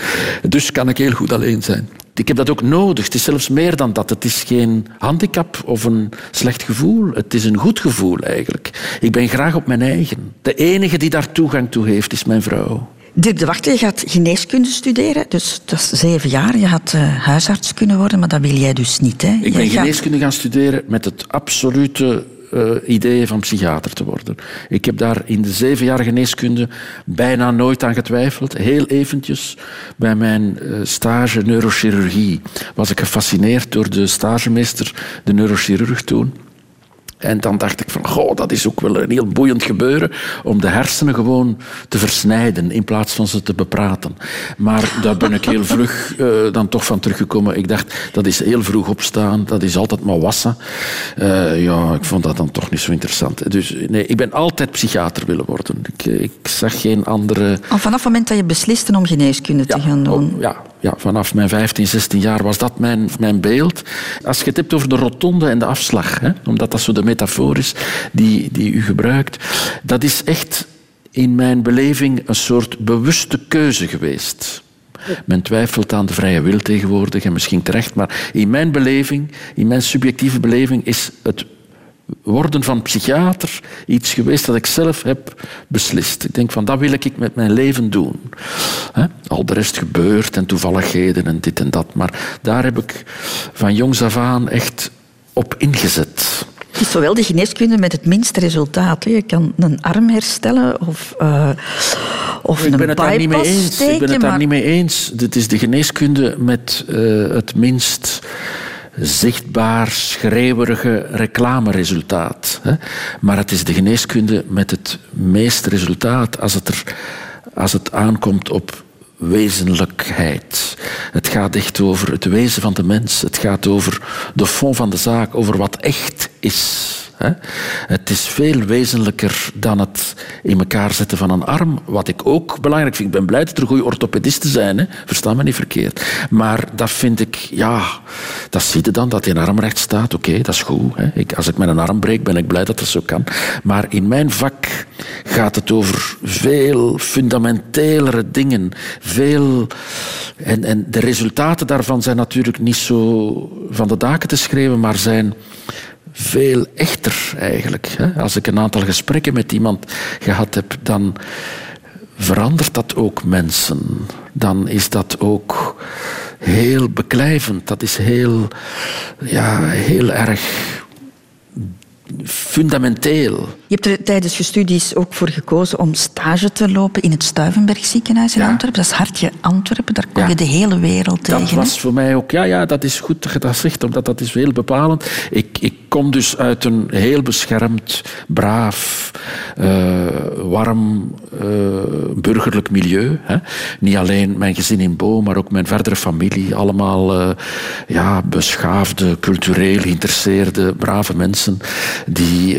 Dus kan ik heel goed alleen zijn. Ik heb dat ook nodig. Het is zelfs meer dan dat. Het is geen handicap of een slecht gevoel. Het is een goed gevoel eigenlijk. Ik ben graag op mijn eigen. De enige die daar toegang toe heeft, is mijn vrouw. Dirk de Wachter, je gaat geneeskunde studeren, dus dat is zeven jaar. Je had eh, huisarts kunnen worden, maar dat wil jij dus niet. Hè? Ik ben gaat- geneeskunde gaan studeren met het absolute eh, idee van psychiater te worden. Ik heb daar in de zeven jaar geneeskunde bijna nooit aan getwijfeld. Heel eventjes bij mijn eh, stage neurochirurgie was ik gefascineerd door de stagemeester, de neurochirurg toen. En dan dacht ik van, goh, dat is ook wel een heel boeiend gebeuren om de hersenen gewoon te versnijden in plaats van ze te bepraten. Maar daar ben ik heel [LAUGHS] vlug eh, dan toch van teruggekomen. Ik dacht, dat is heel vroeg opstaan, dat is altijd maar wassen. Eh, ja, ik vond dat dan toch niet zo interessant. Dus nee, ik ben altijd psychiater willen worden. Ik, eh, ik zag geen andere... Al vanaf het moment dat je besliste om geneeskunde te gaan doen. Oh, ja, ja, vanaf mijn 15, 16 jaar was dat mijn, mijn beeld. Als je het hebt over de rotonde en de afslag, hè, omdat dat zo de metafoor is die, die u gebruikt, dat is echt in mijn beleving een soort bewuste keuze geweest. Men twijfelt aan de vrije wil tegenwoordig en misschien terecht, maar in mijn beleving, in mijn subjectieve beleving, is het worden van psychiater iets geweest dat ik zelf heb beslist. Ik denk van dat wil ik met mijn leven doen. Al de rest gebeurt en toevalligheden en dit en dat. Maar daar heb ik van jongs af aan echt op ingezet. Het is zowel de geneeskunde met het minste resultaat. Je kan een arm herstellen of, eh, of Ik een ben het daar niet mee bypass eens. Ik ben het daar niet mee eens. Dit is de geneeskunde met eh, het minst zichtbaar schreeuwerige reclameresultaat. Maar het is de geneeskunde met het meeste resultaat als het, er, als het aankomt op wezenlijkheid. Het gaat echt over het wezen van de mens. Het gaat over de fond van de zaak, over wat echt is. Hè? Het is veel wezenlijker dan het in elkaar zetten van een arm, wat ik ook belangrijk vind. Ik ben blij dat er goede orthopedisten zijn, hè? versta me niet verkeerd. Maar dat vind ik, ja, Dat zie je dan, dat die arm recht staat. Oké, dat is goed. Hè. Ik, als ik arm breek, ben ik blij dat dat zo kan. Maar in mijn vak gaat het over veel fundamentelere dingen. Veel... En, en de resultaten daarvan zijn natuurlijk niet zo van de daken te schrijven, maar zijn veel echter eigenlijk. Als ik een aantal gesprekken met iemand gehad heb, dan verandert dat ook mensen. Dan is dat ook heel beklijvend. Dat is heel, ja, heel erg fundamenteel. Je hebt er tijdens je studies ook voor gekozen om stage te lopen in het Stuivenberg ziekenhuis in Ja. Antwerpen. Dat is hartje Antwerpen, daar kom Ja. je de hele wereld tegen. Dat was voor mij ook, ja, ja, dat is goed dat je dat zegt, omdat dat is heel bepalend. Ik, ik kom dus uit een heel beschermd, braaf, eh, warm, eh, burgerlijk milieu. Hè. Niet alleen mijn gezin in Bo, maar ook mijn verdere familie. Allemaal eh, ja, beschaafde, cultureel geïnteresseerde, brave mensen die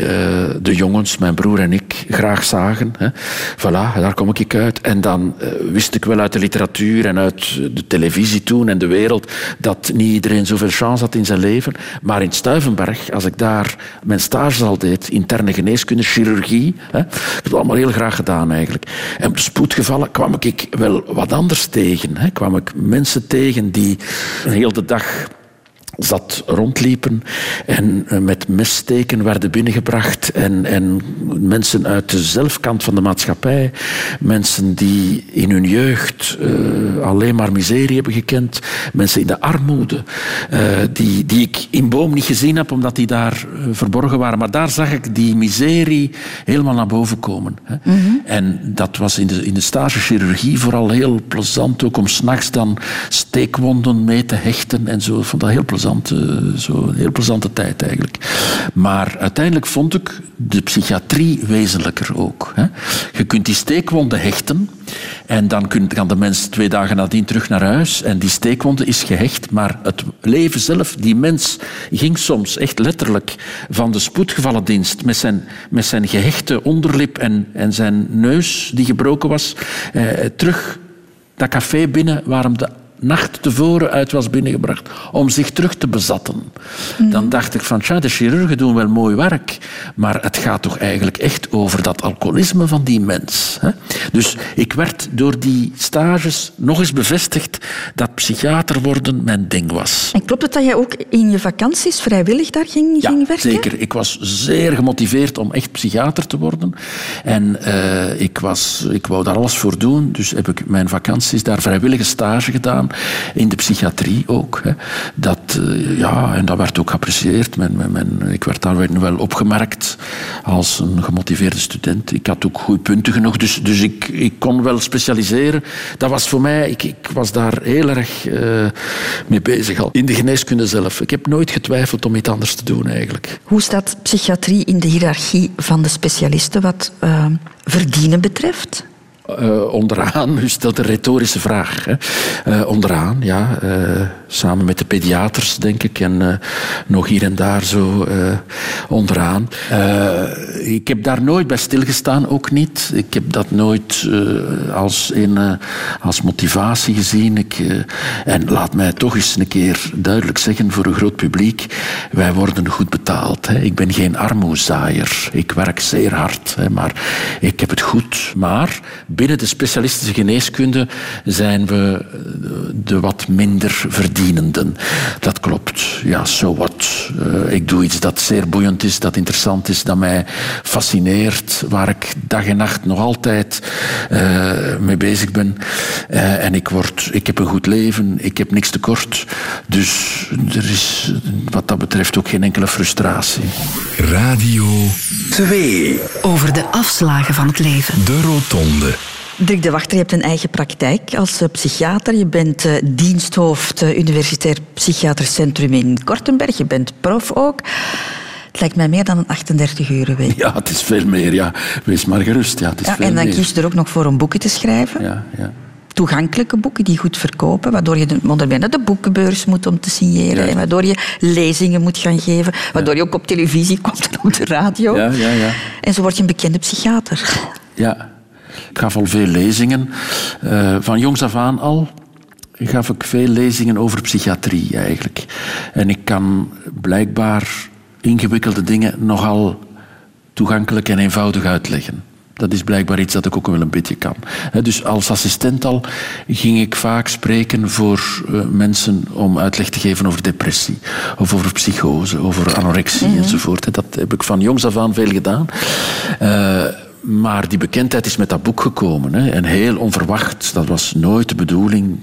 de mijn broer en ik, graag zagen. Hè. Voilà, daar kom ik uit. En dan eh, wist ik wel uit de literatuur en uit de televisie toen en de wereld dat niet iedereen zoveel chance had in zijn leven. Maar in Stuivenberg, als ik daar mijn stage al deed, interne geneeskunde, chirurgie, hè, ik heb het allemaal heel graag gedaan eigenlijk. En op de spoedgevallen kwam ik wel wat anders tegen. Hè. Kwam ik mensen tegen die een hele dag zat rondliepen en eh, met messteken werden binnengebracht en, en mensen uit de zelfkant van de maatschappij, mensen die in hun jeugd eh, alleen maar miserie hebben gekend, mensen in de armoede, eh, die, die ik in Boom niet gezien heb omdat die daar verborgen waren, maar daar zag ik die miserie helemaal naar boven komen. Hè. En dat was in de, in de stagechirurgie vooral heel plezant, ook om s'nachts dan steekwonden mee te hechten en zo. Ik vond dat heel plezant, eh, zo, een heel plezante tijd eigenlijk. Maar uiteindelijk vond ik de psychiatrie wezenlijker ook. Hè. Je kunt die steekwonden hechten en dan kan de mens twee dagen nadien terug naar huis en die steekwonde is gehecht, maar het leven zelf, die mens ging soms echt letterlijk van de spoedgevallendienst met zijn, met zijn gehechte onderlip en, en zijn neus die gebroken was, eh, terug dat café binnen waar de nacht tevoren uit was binnengebracht om zich terug te bezatten. Dan dacht ik van, tja, de chirurgen doen wel mooi werk, maar het gaat toch eigenlijk echt over dat alcoholisme van die mens. Hè? Dus ik werd door die stages nog eens bevestigd dat psychiater worden mijn ding was. En klopt het dat jij ook in je vakanties vrijwillig daar ging, ging werken? Zeker. Ik was zeer gemotiveerd om echt psychiater te worden. En eh, ik, was, ik wou daar alles voor doen. Dus heb ik mijn vakanties daar vrijwillige stage gedaan. In de psychiatrie ook. Hè. Dat, eh, ja, en dat werd ook geapprecieerd. Mijn- ik werd daar wel opgemerkt als een gemotiveerde student. Ik had ook goede punten genoeg, dus, dus ik, ik kon wel specialiseren. Dat was voor mij, ik, ik was daar heel erg eh, mee bezig al. In de geneeskunde zelf. Ik heb nooit getwijfeld om iets anders te doen eigenlijk. Hoe staat psychiatrie in de hiërarchie van de specialisten wat eh, verdienen betreft? Eh, onderaan, u stelt een retorische vraag. Hè. Eh, onderaan, ja. Samen met de pediaters, denk ik. En eh, nog hier en daar zo eh, onderaan. Eh, ik heb daar nooit bij stilgestaan, ook niet. Ik heb dat nooit als, een, als motivatie gezien. Ik, en laat mij toch eens een keer duidelijk zeggen voor een groot publiek. Wij worden goed betaald. Hè. Ik ben geen armoezaaier. Ik werk zeer hard. Hè, maar ik heb het goed. Maar binnen de specialistische geneeskunde zijn we de wat minder verdienenden. Dat klopt. Ja, so what. Eh, ik doe iets dat zeer boeiend is, dat interessant is, dat mij fascineert, waar ik dag en nacht nog altijd eh, mee bezig ben. Eh, en ik, word, ik heb een goed leven, ik heb niks tekort. Dus er is wat dat betreft ook geen enkele frustratie. Radio 2. Over de afslagen van het leven. De Rotonde. Dirk de Wachter, je hebt een eigen praktijk als eh, psychiater. Je bent eh, diensthoofd eh, Universitair Psychiatrisch Centrum in Kortenberg. Je bent prof ook. Het lijkt mij meer dan een 38 uur week. Ja, het is veel meer. Ja. Wees maar gerust. Ja, het is Ja, veel en dan meer. kies je er ook nog voor om boeken te schrijven. Ja, ja. Toegankelijke boeken die goed verkopen, waardoor je de, onderweg naar de boekenbeurs moet om te signeren. Ja. En waardoor je lezingen moet gaan geven. Waardoor je ook op televisie komt en op de radio. Ja, ja, ja. En zo word je een bekende psychiater. Ja, ik gaf al veel lezingen, eh, van jongs af aan al. gaf ik veel lezingen over psychiatrie eigenlijk. En ik kan blijkbaar ingewikkelde dingen nogal toegankelijk en eenvoudig uitleggen. Dat is blijkbaar iets dat ik ook wel een beetje kan. Dus als assistent al ging ik vaak spreken voor eh, mensen om uitleg te geven over depressie, of over psychose, over anorexie Mhm. enzovoort. Dat heb ik van jongs af aan veel gedaan. Eh, maar die bekendheid is met dat boek gekomen. Hè. En heel onverwacht. Dat was nooit de bedoeling.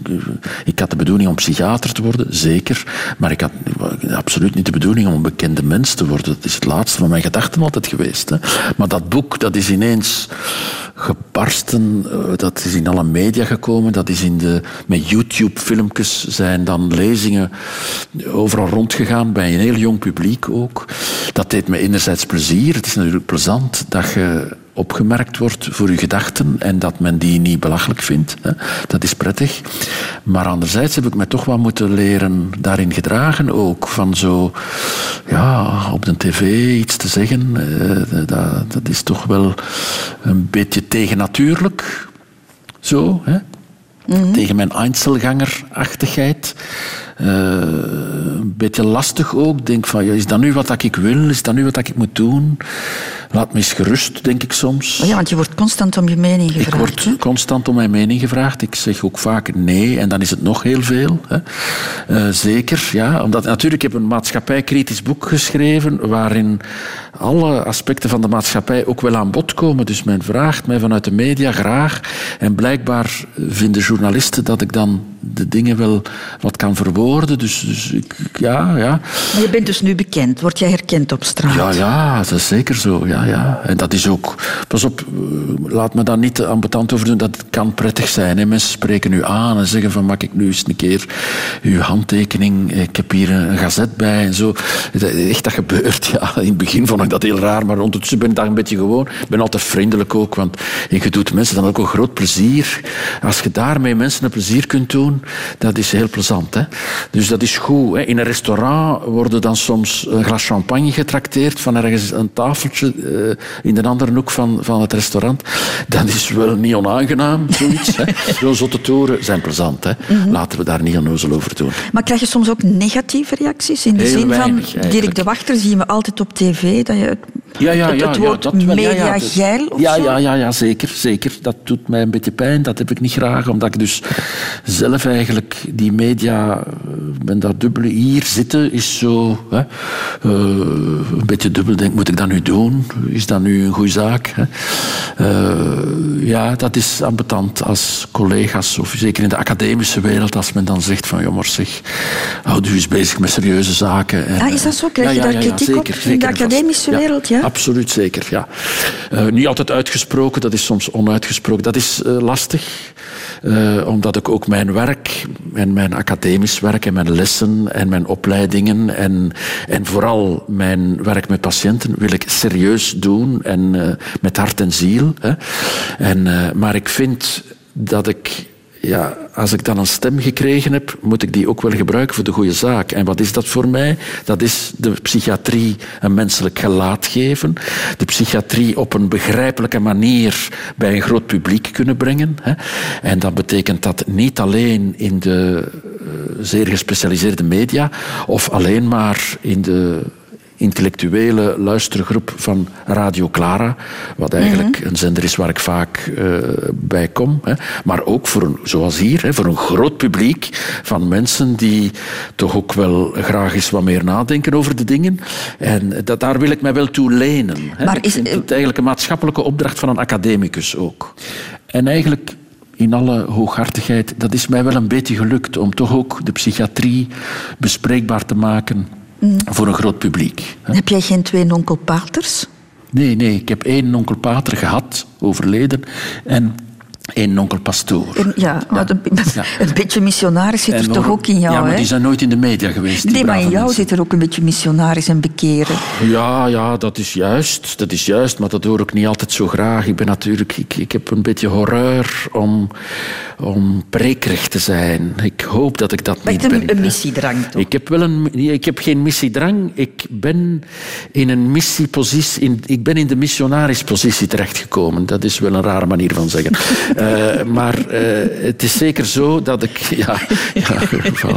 Ik had de bedoeling om psychiater te worden, zeker. Maar ik had absoluut niet de bedoeling om een bekende mens te worden. Dat is het laatste van mijn gedachten altijd geweest. Hè. Maar dat boek, dat is ineens gebarsten. Eh, Dat is in alle media gekomen. Dat is in de, met YouTube-filmpjes zijn dan lezingen overal rondgegaan. Bij een heel jong publiek ook. Dat deed me enerzijds plezier. Het is natuurlijk plezant dat je opgemerkt wordt voor je gedachten en dat men die niet belachelijk vindt. Hè. Dat is prettig. Maar anderzijds heb ik me toch wel moeten leren daarin gedragen ook. Van zo, ja, op de tv iets te zeggen. eh, dat, dat is toch wel een beetje tegennatuurlijk. Zo, hè. Tegen mijn Einzelganger-achtigheid. Eh, een beetje lastig ook. Ik denk van, ja, is dat nu wat ik wil? Is dat nu wat ik moet doen? Laat me eens gerust, denk ik soms. Oh ja, want je wordt constant om je mening Ik gevraagd. word hè? constant om mijn mening gevraagd. Ik zeg ook vaak nee, en dan is het nog heel veel. Hè. Eh, zeker, ja. Omdat, natuurlijk, ik heb een maatschappijkritisch boek geschreven waarin alle aspecten van de maatschappij ook wel aan bod komen. Dus men vraagt mij vanuit de media graag. En blijkbaar vinden journalisten dat ik dan de dingen wel wat kan verwoorden. Dus, dus ik, ja, ja. Maar je bent dus nu bekend. Word jij herkend op straat? Ja, ja, dat is zeker zo. Ja, ja. En dat is ook... Pas op, eh, laat me daar niet ambetant over doen. Dat kan prettig zijn. Hè. Mensen spreken u aan en zeggen van... Mag ik nu eens een keer uw handtekening... Ik heb hier een gazet bij en zo. Echt, dat gebeurt. [LAUGHS] Ja, in het begin vond ik dat heel raar. Maar ondertussen ben ik daar een beetje gewoon. Ik ben altijd vriendelijk ook. Want je doet mensen dan ook een groot plezier. Als je daarmee mensen een plezier kunt doen... Dat is heel plezant. Hè. Dus dat is goed. Hè. In een restaurant worden dan soms een glas champagne getrakteerd van ergens een tafeltje eh, in de andere hoek van, van het restaurant. Dat is wel niet onaangenaam, zoiets. [LAUGHS] Zo'n zotte toeren zijn plezant. Hè. Mhm. Laten we daar niet onnozel over doen. Maar krijg je soms ook negatieve reacties? In de Heel zin weinig, van. Dirk de Wachter zien we altijd op tv, dat je het, Ja, ja, het, ja, het ja, woord dat wel. Ja, ja, dat- mediageil of ja, zo? ja, ja, ja, zeker, zeker. Dat doet mij een beetje pijn. Dat heb ik niet graag, omdat ik dus zelf eigenlijk die media, ben dat dubbele hier zitten, is zo hè, eh, een beetje dubbel. Denk, moet ik dat nu doen? Is dat nu een goede zaak? Hè? Eh, ja, dat is ambetant als collega's, of zeker in de academische wereld, als men dan zegt van, jongens, zeg, houd u eens bezig met serieuze zaken. En, Ah, is dat zo? Krijg je daar kritiek op in de academische wereld, ja? Absoluut zeker, ja. Eh, niet altijd uitgesproken, dat is soms onuitgesproken. Dat is eh, lastig, eh, omdat ik ook mijn werk en mijn academisch werk en mijn lessen en mijn opleidingen en, en vooral mijn werk met patiënten wil ik serieus doen en eh, met hart en ziel. Hè. En, eh, maar ik vind dat ik ja, als ik dan een stem gekregen heb, moet ik die ook wel gebruiken voor de goede zaak. En wat is dat voor mij? Dat is de psychiatrie een menselijk gelaat geven. De psychiatrie op een begrijpelijke manier bij een groot publiek kunnen brengen. En dat betekent dat niet alleen in de eh, zeer gespecialiseerde media of alleen maar in de intellectuele luistergroep van Radio Clara, wat eigenlijk een zender is waar ik vaak eh, bij kom. Hè. Maar ook voor een, zoals hier, hè, voor een groot publiek van mensen die toch ook wel graag eens wat meer nadenken over de dingen. En dat, daar wil ik mij wel toe lenen. Hè. Maar ik is- vind het eigenlijk een maatschappelijke opdracht van een academicus ook. En eigenlijk in alle hooghartigheid, dat is mij wel een beetje gelukt om toch ook de psychiatrie bespreekbaar te maken voor een groot publiek. Heb jij geen twee nonkelpaters? Nee, nee, ik heb één onkel Pater gehad, overleden, en één onkel Pastoor. En, ja, een, Ja. [LAUGHS] een beetje missionaris zit En er toch ook in jou, Ja, maar hè? die zijn nooit in de media geweest. die Nee, maar in jou mensen. zit er ook een beetje missionaris en keren. Ja, ja, dat is juist. Dat is juist, maar dat hoor ik niet altijd zo graag. Ik ben natuurlijk... Ik, ik heb een beetje horreur om, om prekerig te zijn. Ik hoop dat ik dat Maar niet je hebt ben. een, een missiedrang toch? Ik heb, wel een, nee, ik heb geen missiedrang. Ik ben in een missiepositie. In, ik ben in de missionarispositie terechtgekomen. Dat is wel een rare manier van zeggen. [LAUGHS] Eh, maar eh, het is zeker zo dat ik. [LAUGHS] Ja, ja,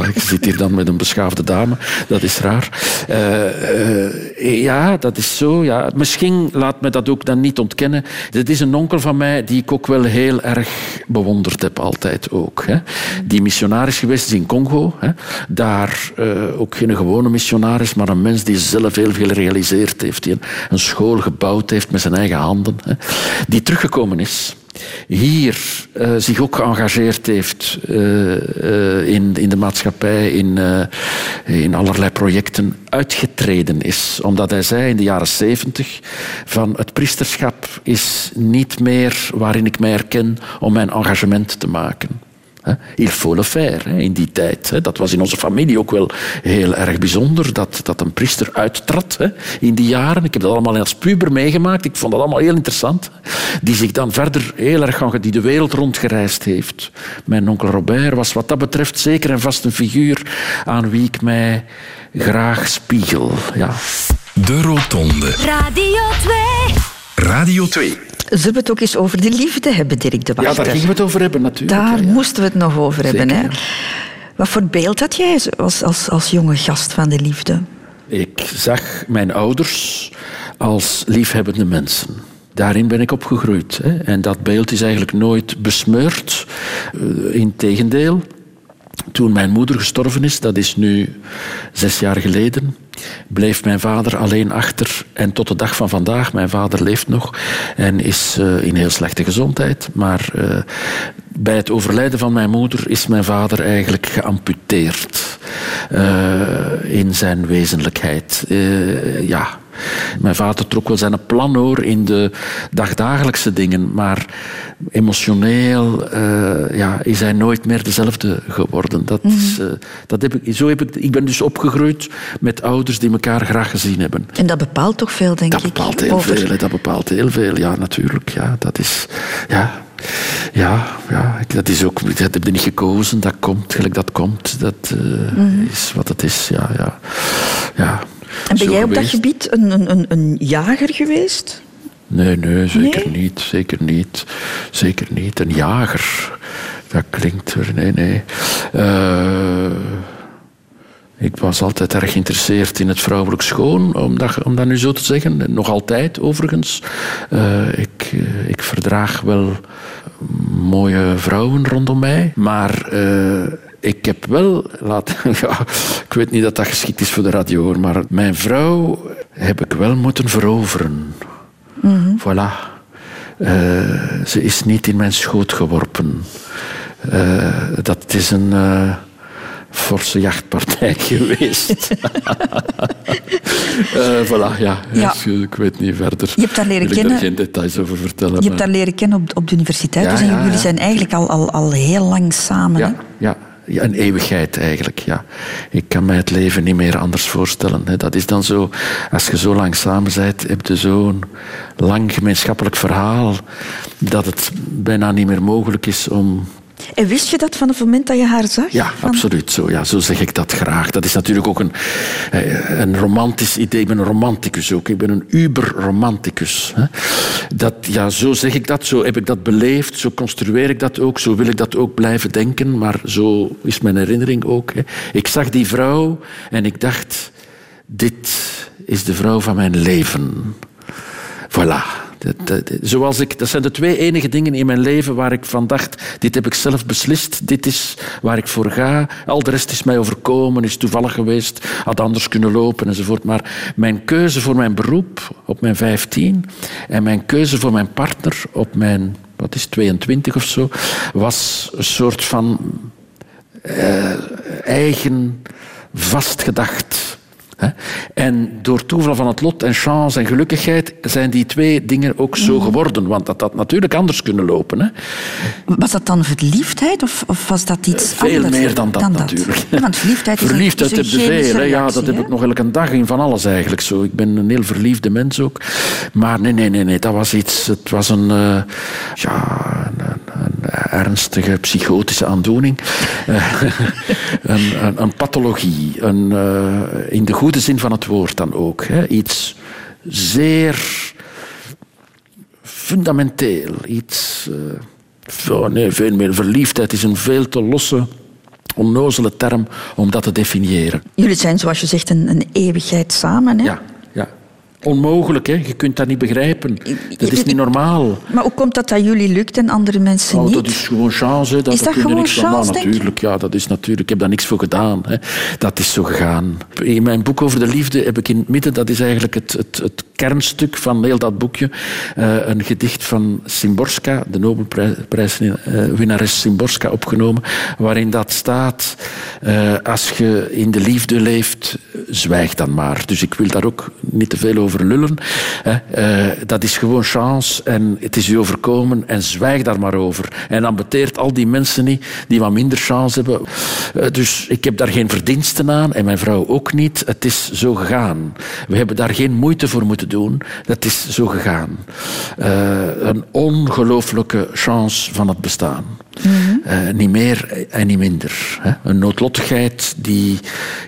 [LAUGHS] ik zit hier dan met een beschaafde dame. Dat is raar. Eh, ja, dat is zo. Ja. Misschien laat me dat ook dan niet ontkennen. Dit is een onkel van mij die ik ook wel heel erg bewonderd heb, altijd ook. Hè. Die missionaris geweest is in Congo. Hè. Daar ook geen gewone missionaris, maar een mens die zelf heel veel gerealiseerd heeft. Die een, school gebouwd heeft met zijn eigen handen. Die teruggekomen is hier eh, zich ook geëngageerd heeft eh, eh, in, in de maatschappij, in, in allerlei projecten, uitgetreden is. Omdat hij zei in de jaren zeventig van het priesterschap is niet meer waarin ik mij herken om mijn engagement te maken. Hè. Il faut le faire hè, in die tijd. hè. Dat was in onze familie ook wel heel erg bijzonder, dat, dat een priester uittrad hè, in die jaren. Ik heb dat allemaal als puber meegemaakt. Ik vond dat allemaal heel interessant. Die zich dan verder heel erg gaan, die de wereld rondgereisd heeft. Mijn onkel Robert was wat dat betreft zeker en vast een figuur aan wie ik mij graag spiegel. Ja. De Rotonde. Radio 2. Radio 2. Zullen we het ook eens over de liefde hebben, Dirk de ja, Wachter? daar gingen we het over hebben natuurlijk. Daar Ja, ja. moesten we het nog over hebben. Hè? Wat voor beeld had jij als, als, als jonge gast van de liefde? Ik zag mijn ouders als liefhebbende mensen. Daarin ben ik opgegroeid. Hè. En dat beeld is eigenlijk nooit besmeurd. Uh, Integendeel, toen mijn moeder gestorven is, dat is nu zes jaar geleden, bleef mijn vader alleen achter. En tot de dag van vandaag, mijn vader leeft nog en is uh, in heel slechte gezondheid. Maar uh, bij het overlijden van mijn moeder is mijn vader eigenlijk geamputeerd uh, in zijn wezenlijkheid. ja. Mijn vader trok wel zijn plan hoor in de dagdagelijkse dingen, maar emotioneel uh, ja, is hij nooit meer dezelfde geworden. Dat Mhm. is, uh, dat heb ik, zo heb ik, ik ben dus opgegroeid met ouders die elkaar graag gezien hebben. En dat bepaalt toch veel, denk dat ik? Bepaalt heel over... veel, dat bepaalt heel veel, ja, natuurlijk. Ja, dat is... Ja, ja, ja, ik- dat is ook, dat heb je niet gekozen, dat komt gelijk dat komt. Dat uh, Mhm. is wat het is, ja. ja. ja. En ben jij op dat gebied een, een, een, een jager geweest? Nee, nee, zeker Nee? niet. Zeker niet. Zeker niet. Een jager. Dat klinkt er. Nee, nee. Eh, ik was altijd erg geïnteresseerd in het vrouwelijk schoon, om dat, om dat nu zo te zeggen. Nog altijd, overigens. Eh, ik, eh, ik verdraag wel mooie vrouwen rondom mij, maar. Ik heb wel laten. [LAUGHS] Ja, ik weet niet dat dat geschikt is voor de radio, hoor, maar mijn vrouw heb ik wel moeten veroveren. Voilà. Eh, ze is niet in mijn schoot geworpen. Eh, dat is een eh, forse jachtpartij [LAUGHS] geweest. [LAUGHS] Voilà, ja. Ja. Ik weet niet verder. Je hebt haar leren Wil ik kennen- daar geen details over vertellen. Je maar- hebt haar leren kennen op, op de universiteit, Ja, dus ja, jullie zijn eigenlijk al, al, al heel lang samen. Ja, Hè? ja, een eeuwigheid eigenlijk. Ja. Ik kan mij het leven niet meer anders voorstellen. Hè. Dat is dan zo, als je zo lang samen bent, heb je zo'n lang gemeenschappelijk verhaal dat het bijna niet meer mogelijk is om En wist je dat van het moment dat je haar zag? ja, Van- absoluut zo. Ja, zo zeg ik dat graag. Dat is natuurlijk ook een, eh, een romantisch idee. Ik ben een romanticus ook. Ik ben een uber-romanticus. Dat, ja, zo zeg ik dat. Zo heb ik dat beleefd. Zo construeer ik dat ook. Zo wil ik dat ook blijven denken. Maar zo is mijn herinnering ook. hè. Ik zag die vrouw en ik dacht... Dit is de vrouw van mijn leven. Voilà. Dat, zoals ik, dat zijn de twee enige dingen in mijn leven waar ik van dacht, dit heb ik zelf beslist, dit is waar ik voor ga. Al de rest is mij overkomen, is toevallig geweest, had anders kunnen lopen enzovoort. Maar mijn keuze voor mijn beroep op mijn 15 en mijn keuze voor mijn partner op mijn, wat is het, 22 of zo, was een soort van eh, eigen vastgedacht. En door toeval van het lot en chance en gelukkigheid zijn die twee dingen ook zo Mhm. geworden. Want dat had natuurlijk anders kunnen lopen. Hè. Was dat dan verliefdheid of, of was dat iets Veel anders? meer dan dat, natuurlijk. Ja, want verliefdheid is een, Verliefdheid heb je veel. Ja, dat heb ik nog elke dag in van alles eigenlijk zo. Ik ben een heel verliefde mens ook. Maar nee, nee, nee, nee dat was iets. Het was een, eh, ja, ernstige psychotische aandoening. Eh, [LAUGHS] een, een, een pathologie. Een, eh, in de goede zin van het woord dan ook. Hè. Iets zeer fundamenteel. Iets. eh, oh nee, veel meer. Verliefdheid is een veel te losse, onnozele term om dat te definiëren. Jullie zijn, zoals je zegt, een, een eeuwigheid samen. Hè? Ja. Onmogelijk, hè? je kunt dat niet begrijpen. Dat is niet normaal. Maar hoe komt dat dat jullie lukt en andere mensen Oh, niet? dat is gewoon chance. Hè. Dat, Is dat gewoon niks chance, je? Natuurlijk, ja, dat is natuurlijk. Ik heb daar niks voor gedaan. Hè. Dat is zo gegaan. In mijn boek over de liefde heb ik in het midden, dat is eigenlijk het, het, het kernstuk van heel dat boekje, eh, een gedicht van Simborska, de Nobelprijswinnares Simborska, opgenomen, waarin dat staat, eh, als je in de liefde leeft, zwijg dan maar. Dus ik wil daar ook niet te veel over lullen. Hè. Eh, dat is gewoon chance en het is u overkomen en zwijg daar maar over. En dan beteert al die mensen niet die wat minder chance hebben. Eh, dus ik heb daar geen verdiensten aan en mijn vrouw ook niet. Het is zo gegaan. We hebben daar geen moeite voor moeten doen. Dat is zo gegaan. Eh, een ongelooflijke chance van het bestaan. Eh, niet meer en niet minder. Hè. Een noodlottigheid die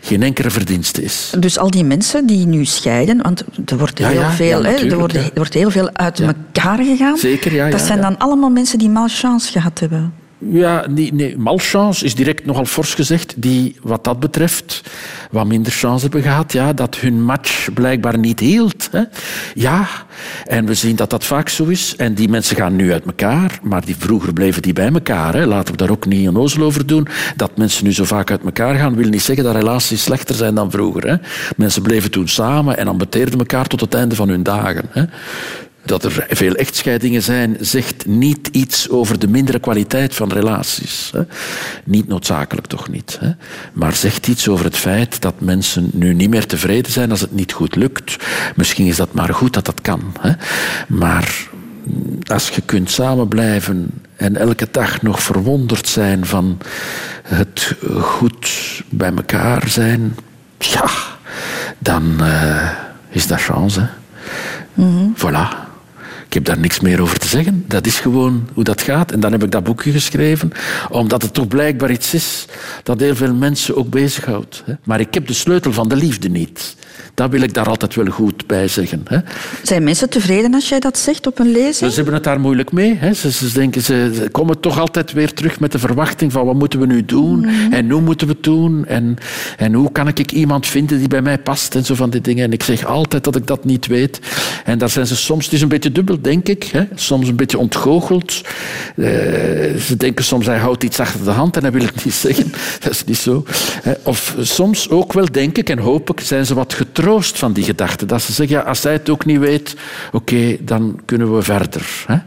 geen enkele verdienste is. Dus al die mensen die nu scheiden, want er wordt heel ja, veel, ja, hè, er, wordt, er heel veel uit elkaar gegaan. Zeker, ja, Dat zijn dan allemaal mensen die malchance gehad hebben. Ja, nee, nee, malchance is direct nogal fors gezegd, die wat dat betreft wat minder chance hebben gehad. Ja, dat hun match blijkbaar niet hield. Hè. Ja, en we zien dat dat vaak zo is. En die mensen gaan nu uit elkaar, maar die, vroeger bleven die bij elkaar. Hè. Laten we daar ook niet onnozel over doen. Dat mensen nu zo vaak uit elkaar gaan, wil niet zeggen dat relaties slechter zijn dan vroeger. Hè. Mensen bleven toen samen en ambeteerden elkaar tot het einde van hun dagen. Hè. Dat er veel echtscheidingen zijn, zegt niet iets over de mindere kwaliteit van relaties. Hè. Niet noodzakelijk toch niet. Hè. Maar zegt iets over het feit dat mensen nu niet meer tevreden zijn als het niet goed lukt. Misschien is dat maar goed dat dat kan. Hè. Maar als je kunt samen blijven en elke dag nog verwonderd zijn van het goed bij elkaar zijn, ja, dan eh, is dat chance. Hè. Voilà. Ik heb daar niks meer over te zeggen. Dat is gewoon hoe dat gaat. En dan heb ik dat boekje geschreven, omdat het toch blijkbaar iets is dat heel veel mensen ook bezighoudt. Maar ik heb de sleutel van de liefde niet. Dat wil ik daar altijd wel goed bij zeggen. hè. Zijn mensen tevreden als jij dat zegt op een lezing? Ze hebben het daar moeilijk mee. Hè. Ze, ze denken, ze, komen toch altijd weer terug met de verwachting van wat moeten we nu doen en hoe moeten we het doen en, en hoe kan ik iemand vinden die bij mij past en zo van die dingen. En ik zeg altijd dat ik dat niet weet. En daar zijn ze soms, het is een beetje dubbel, denk ik. Hè. Soms een beetje ontgoocheld. Eh, ze denken soms, hij houdt iets achter de hand en hij wil het [LAUGHS] niet zeggen. Dat is niet zo. Of soms ook wel, denk ik en hoop ik, zijn ze wat getroost van die gedachte. Dat ze zeggen, ja, als hij het ook niet weet, oké, dan kunnen we verder. Hè.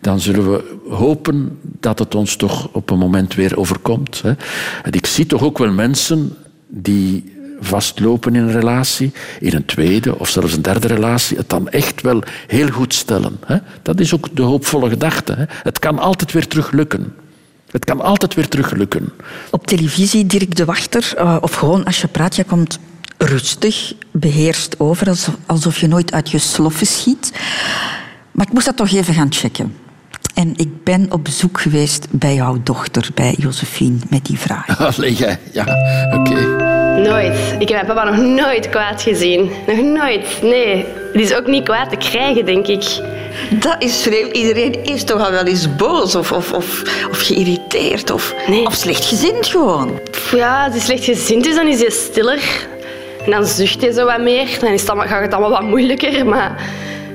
Dan zullen we hopen dat het ons toch op een moment weer overkomt. Hè. En ik zie toch ook wel mensen die vastlopen in een relatie, in een tweede of zelfs een derde relatie, het dan echt wel heel goed stellen. Hè. Dat is ook de hoopvolle gedachte. Hè. Het kan altijd weer terug lukken. Het kan altijd weer terug lukken. Op televisie, Dirk de Wachter, eh, of gewoon als je praat, je komt rustig, beheerst over, alsof, alsof je nooit uit je sloffen schiet. Maar ik moest dat toch even gaan checken. En ik ben op bezoek geweest bij jouw dochter, bij Josephine, met die vraag. [LAUGHS] Allee, jij. Ja, oké. Nooit. Ik heb mijn papa nog nooit kwaad gezien. Nog nooit. Nee. Die is ook niet kwaad te krijgen, denk ik. Dat is vreemd. Iedereen is toch al wel eens boos of, of, of, of geïrriteerd of, Nee. of slechtgezind gewoon. Ja, als hij slecht gezind is, dan is hij stiller. En dan zucht hij zo wat meer. Dan is het allemaal, gaat het allemaal wat moeilijker. Maar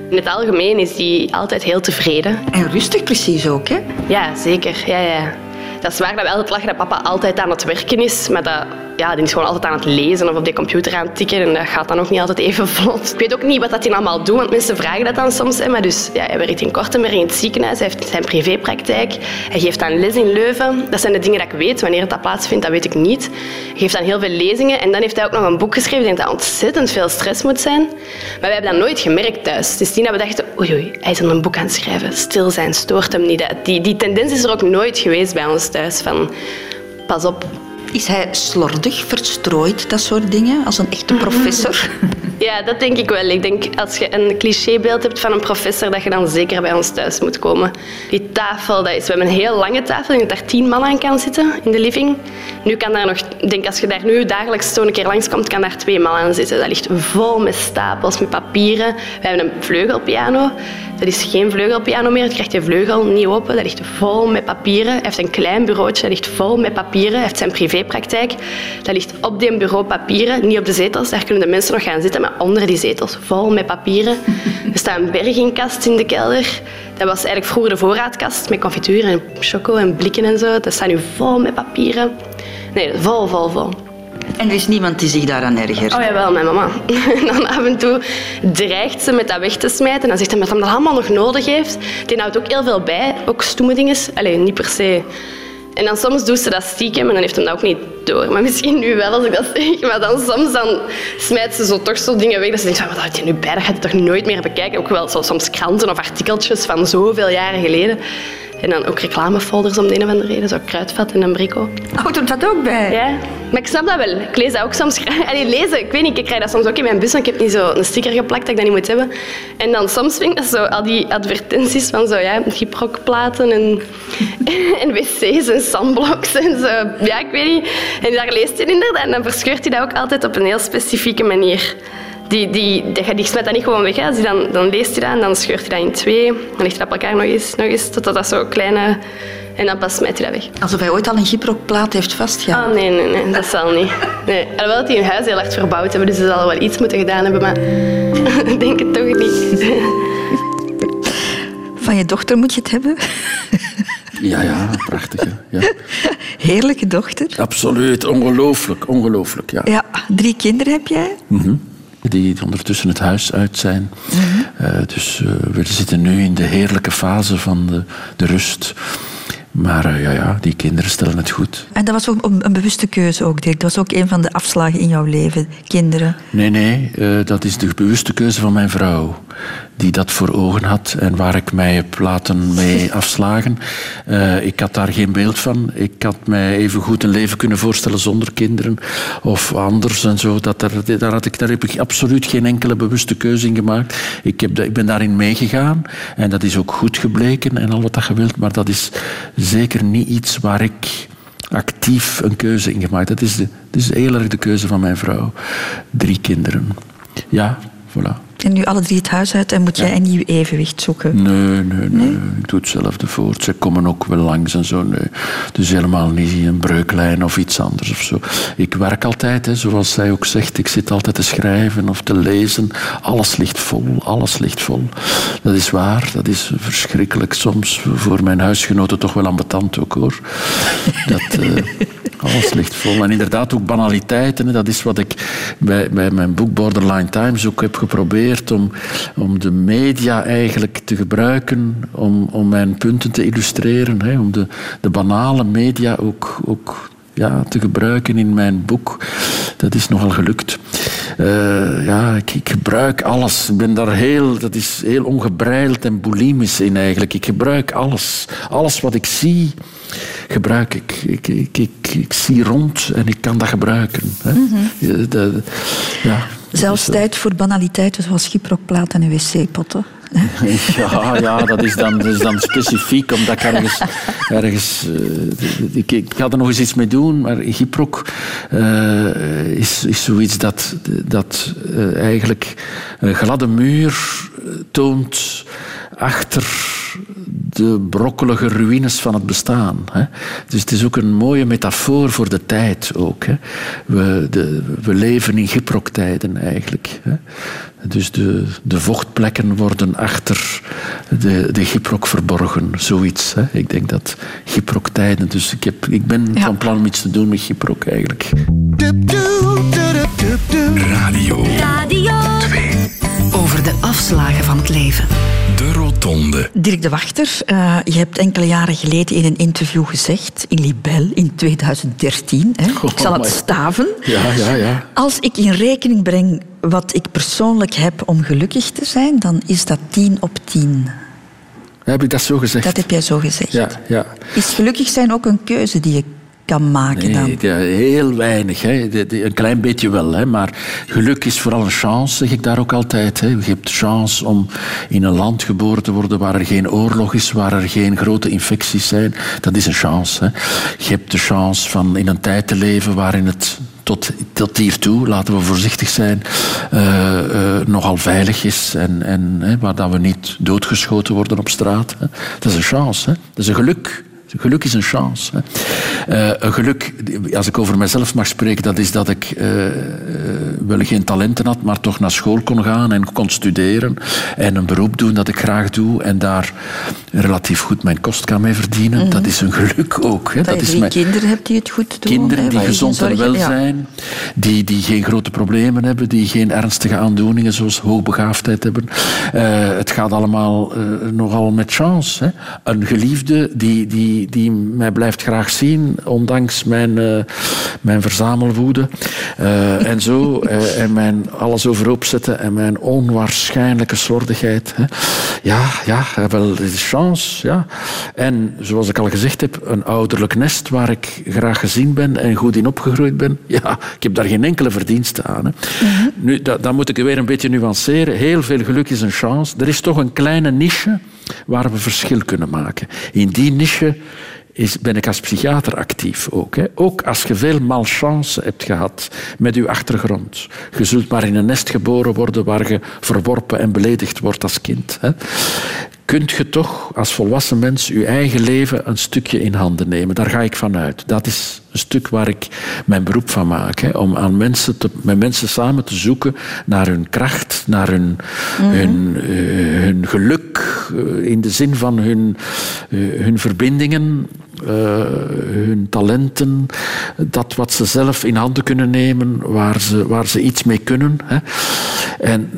in het algemeen is hij altijd heel tevreden. En rustig precies ook, hè? Ja, zeker. Ja, ja. Dat is waar dat we altijd lachen dat papa altijd aan het werken is. Maar dat, ja, die is gewoon altijd aan het lezen of op die computer aan het tikken. En dat gaat dan ook niet altijd even [LAUGHS] vlot. Ik weet ook niet wat dat hij allemaal doet, want mensen vragen dat dan soms. Hè. Maar dus, ja, hij werkt in Kortenberg in het ziekenhuis. Hij heeft zijn privépraktijk. Hij geeft dan les in Leuven. Dat zijn de dingen dat ik weet. Wanneer dat plaatsvindt, dat weet ik niet. Hij geeft dan heel veel lezingen. En dan heeft hij ook nog een boek geschreven. Ik denk dat ontzettend veel stress moet zijn. Maar wij hebben dat nooit gemerkt thuis. Dus toen dat we dachten, oei, oei, hij is aan een boek aan het schrijven. Stil zijn stoort hem niet. Die, die tendens is er ook nooit geweest bij ons thuis. Van, pas op. Is hij slordig, verstrooid, dat soort dingen, als een echte professor? [LAUGHS] Ja, dat denk ik wel. Ik denk als je een clichébeeld hebt van een professor, dat je dan zeker bij ons thuis moet komen. Die tafel, dat is, we hebben een heel lange tafel. Ik denk dat daar tien man aan kan zitten in de living. Nu kan daar nog, denk als je daar nu dagelijks zo een keer langskomt, kan daar twee man aan zitten. Dat ligt vol met stapels, met papieren. We hebben een vleugelpiano. Dat is geen vleugelpiano meer. Je krijgt je vleugel niet open. Dat ligt vol met papieren. Hij heeft een klein bureautje. Dat ligt vol met papieren. Hij heeft zijn privépraktijk. Dat ligt op die bureau papieren. Niet op de zetels. Daar kunnen de mensen nog gaan zitten. Maar onder die zetels. Vol met papieren. Er staat een bergingkast in de kelder. Dat was eigenlijk vroeger de voorraadkast. Met confituur en choco en blikken en zo. Dat staat nu vol met papieren. Nee, vol, vol, vol. En er is niemand die zich daaraan ergert? Oh jawel, mijn mama. En [LAUGHS] dan af en toe dreigt ze met dat weg te smijten. En dan zegt hij dat hij dat allemaal nog nodig heeft. Die houdt ook heel veel bij. Ook stoeme dingen. Alleen niet per se. En dan soms doet ze dat stiekem en dan heeft hij dat ook niet door. Maar misschien nu wel als ik dat zeg. Maar dan soms dan smijt ze zo toch zo dingen weg. Dat ze denkt, wat had je nu bij? Dat gaat je toch nooit meer bekijken. Ook wel zo, soms kranten of artikeltjes van zoveel jaren geleden. En dan ook reclamefolders om de een of andere reden. Zo kruidvat en een brico. Houdt er dat ook bij? Ja, maar ik snap dat wel. Ik lees dat ook soms. [LAUGHS] Allee, lezen, ik weet niet, ik krijg dat soms ook in mijn bus, want ik heb niet zo een sticker geplakt dat ik dat niet moet hebben. En dan soms vind ik dat zo, al die advertenties van zo, ja, gyprokplaten en, [LAUGHS] en wc's en sandbloks en zo. Ja, ik weet niet. En daar leest hij inderdaad en dan verscheurt hij dat ook altijd op een heel specifieke manier. Die, die, die, die smijt dat niet gewoon weg. Hè. Dan, dan leest hij dat en dan scheurt hij dat in twee. Dan ligt hij op elkaar nog eens, nog eens totdat dat zo kleine... En dan pas smijt hij dat weg. Alsof hij ooit al een gyprokplaat heeft vastgehouden. Oh, nee, nee, nee, dat zal niet. Nee. Alhoewel dat die hun huis heel erg verbouwd hebben, dus ze zal wel iets moeten gedaan hebben, maar [LAUGHS] ik denk het toch niet. Van je dochter moet je het hebben. Ja, ja, prachtig. hè. Ja. [LAUGHS] Heerlijke dochter. Absoluut, ongelooflijk, ongelooflijk. Ja. Ja, drie kinderen heb jij. Mhm. Die ondertussen het huis uit zijn. Eh, dus eh, we zitten nu in de heerlijke fase van de, de rust. Maar eh, ja, ja, die kinderen stellen het goed. En dat was ook een een bewuste keuze ook, Dirk. Dat was ook een van de afslagen in jouw leven, kinderen. Nee, nee, dat is de bewuste keuze van mijn vrouw. Die dat voor ogen had en waar ik mij heb laten mee [LAUGHS] afslagen. Eh, ik had daar geen beeld van. Ik had mij even goed een leven kunnen voorstellen zonder kinderen of anders en zo. Dat er, daar, had ik, daar heb ik absoluut geen enkele bewuste keuze in gemaakt. Ik, heb, ik ben daarin meegegaan en dat is ook goed gebleken en al wat dat je wilt. Maar dat is zeker niet iets waar ik actief een keuze in gemaakt. Dat is, de, dat is heel erg de keuze van mijn vrouw. Drie kinderen. Ja, voilà. En nu alle drie het huis uit en moet jij een nieuw evenwicht zoeken. Nee, nee, nee. Ik doe hetzelfde voort. Ze komen ook wel langs en zo. Nee. Dus helemaal niet een breuklijn of iets anders of zo. Ik werk altijd, hè, zoals zij ook zegt. Ik zit altijd te schrijven of te lezen. Alles ligt vol, alles ligt vol. Dat is waar, dat is verschrikkelijk soms. Voor mijn huisgenoten toch wel ambetant ook, hoor. Dat... eh, [LAUGHS] Alles ligt vol. En inderdaad ook banaliteiten. hè. Dat is wat ik bij, bij mijn boek Borderline Times ook heb geprobeerd. Om, om de media eigenlijk te gebruiken om, om mijn punten te illustreren. Hè. Om de, de banale media ook, ook ja, te gebruiken in mijn boek. Dat is nogal gelukt. Eh, ja, ik, ik gebruik alles. Ik ben daar heel, dat is heel ongebreild en bulimisch in eigenlijk. Ik gebruik alles. Alles wat ik zie, gebruik ik. Ik, ik, ik, ik zie rond en ik kan dat gebruiken. Hè. Dat- ja. Zelfs tijd voor banaliteiten zoals gyprokplaten en wc-potten. [LAUGHS] Ja, ja dat, is dan, dat is dan specifiek, omdat ik ergens... ergens eh, ik, ik ga er nog eens iets mee doen, maar gyprok eh, is, is zoiets dat, dat eh, eigenlijk een gladde muur toont achter de brokkelige ruïnes van het bestaan. Hè. Dus het is ook een mooie metafoor voor de tijd ook. Hè. We, de, we leven in gyproktijden eigenlijk. Hè. Dus de, de vochtplekken worden achter de, de gyprok verborgen, zoiets. Hè. Ik denk dat gyproktijden... Dus ik, heb, ik ben Ja. van plan om iets te doen met gyprok eigenlijk. Radio Radio 2. Over de afslagen van het leven. De Rotonde. Dirk de Wachter, eh, je hebt enkele jaren geleden in een interview gezegd, in Libel in 2013, hè, ik zal het staven. Ja, ja, ja. Als ik in rekening breng wat ik persoonlijk heb om gelukkig te zijn, dan is dat 10 op 10. Heb ik dat zo gezegd? Dat heb jij zo gezegd. Ja, ja. Is gelukkig zijn ook een keuze die je kan maken dan? Nee, ja, heel weinig. Hè. Een klein beetje wel. Hè. Maar geluk is vooral een chance, zeg ik daar ook altijd. Hè. Je hebt de chance om in een land geboren te worden waar er geen oorlog is, waar er geen grote infecties zijn. Dat is een chance. Hè. Je hebt de chance van in een tijd te leven waarin het tot, tot hiertoe, laten we voorzichtig zijn, eh, eh, nogal veilig is. En, en hè, waar dat we niet doodgeschoten worden op straat. Hè. Dat is een chance. Hè. Dat is een geluk. Geluk is een chance. Eh, geluk, als ik over mezelf mag spreken, dat is dat ik eh, eh, wel geen talenten had, maar toch naar school kon gaan en kon studeren en een beroep doen dat ik graag doe en daar relatief goed mijn kost kan mee verdienen. Dat is een geluk ook. Hè. Mhm. Dat, is mijn- kinderen hebt die het goed doen. Kinderen die gezond en wel ja. zijn, die, die geen grote problemen hebben, die geen ernstige aandoeningen zoals hoogbegaafdheid hebben. Eh, het gaat allemaal eh, nogal met chance. Hè. Een geliefde die, die, die mij blijft graag zien, ondanks mijn, eh, mijn verzamelwoede. En zo, [LAUGHS] eh, en mijn alles overhoop zetten en mijn onwaarschijnlijke slordigheid. Hè. Ja, ja, eh, wel, is chance. Ja. En zoals ik al gezegd heb, een ouderlijk nest waar ik graag gezien ben en goed in opgegroeid ben. [LAUGHS] Ja, ik heb daar geen enkele verdienste aan. Hè. Nu, dat, dan moet ik weer een beetje nuanceren. Heel veel geluk is een chance. Er is toch een kleine niche waar we verschil kunnen maken. In die niche is, ben ik als psychiater actief ook. Hè. Ook als je veel malchance hebt gehad met je achtergrond. Je zult maar in een nest geboren worden waar je verworpen en beledigd wordt als kind. Hè. Kunt je toch als volwassen mens je eigen leven een stukje in handen nemen? Daar ga ik van uit. Dat is stuk waar ik mijn beroep van maak. Hè. Om aan mensen te, met mensen samen te zoeken naar hun kracht, naar hun, hun, eh, hun geluk, eh, in de zin van hun, eh, hun verbindingen, hun talenten, dat wat ze zelf in handen kunnen nemen, waar ze, waar ze iets mee kunnen. Hè. En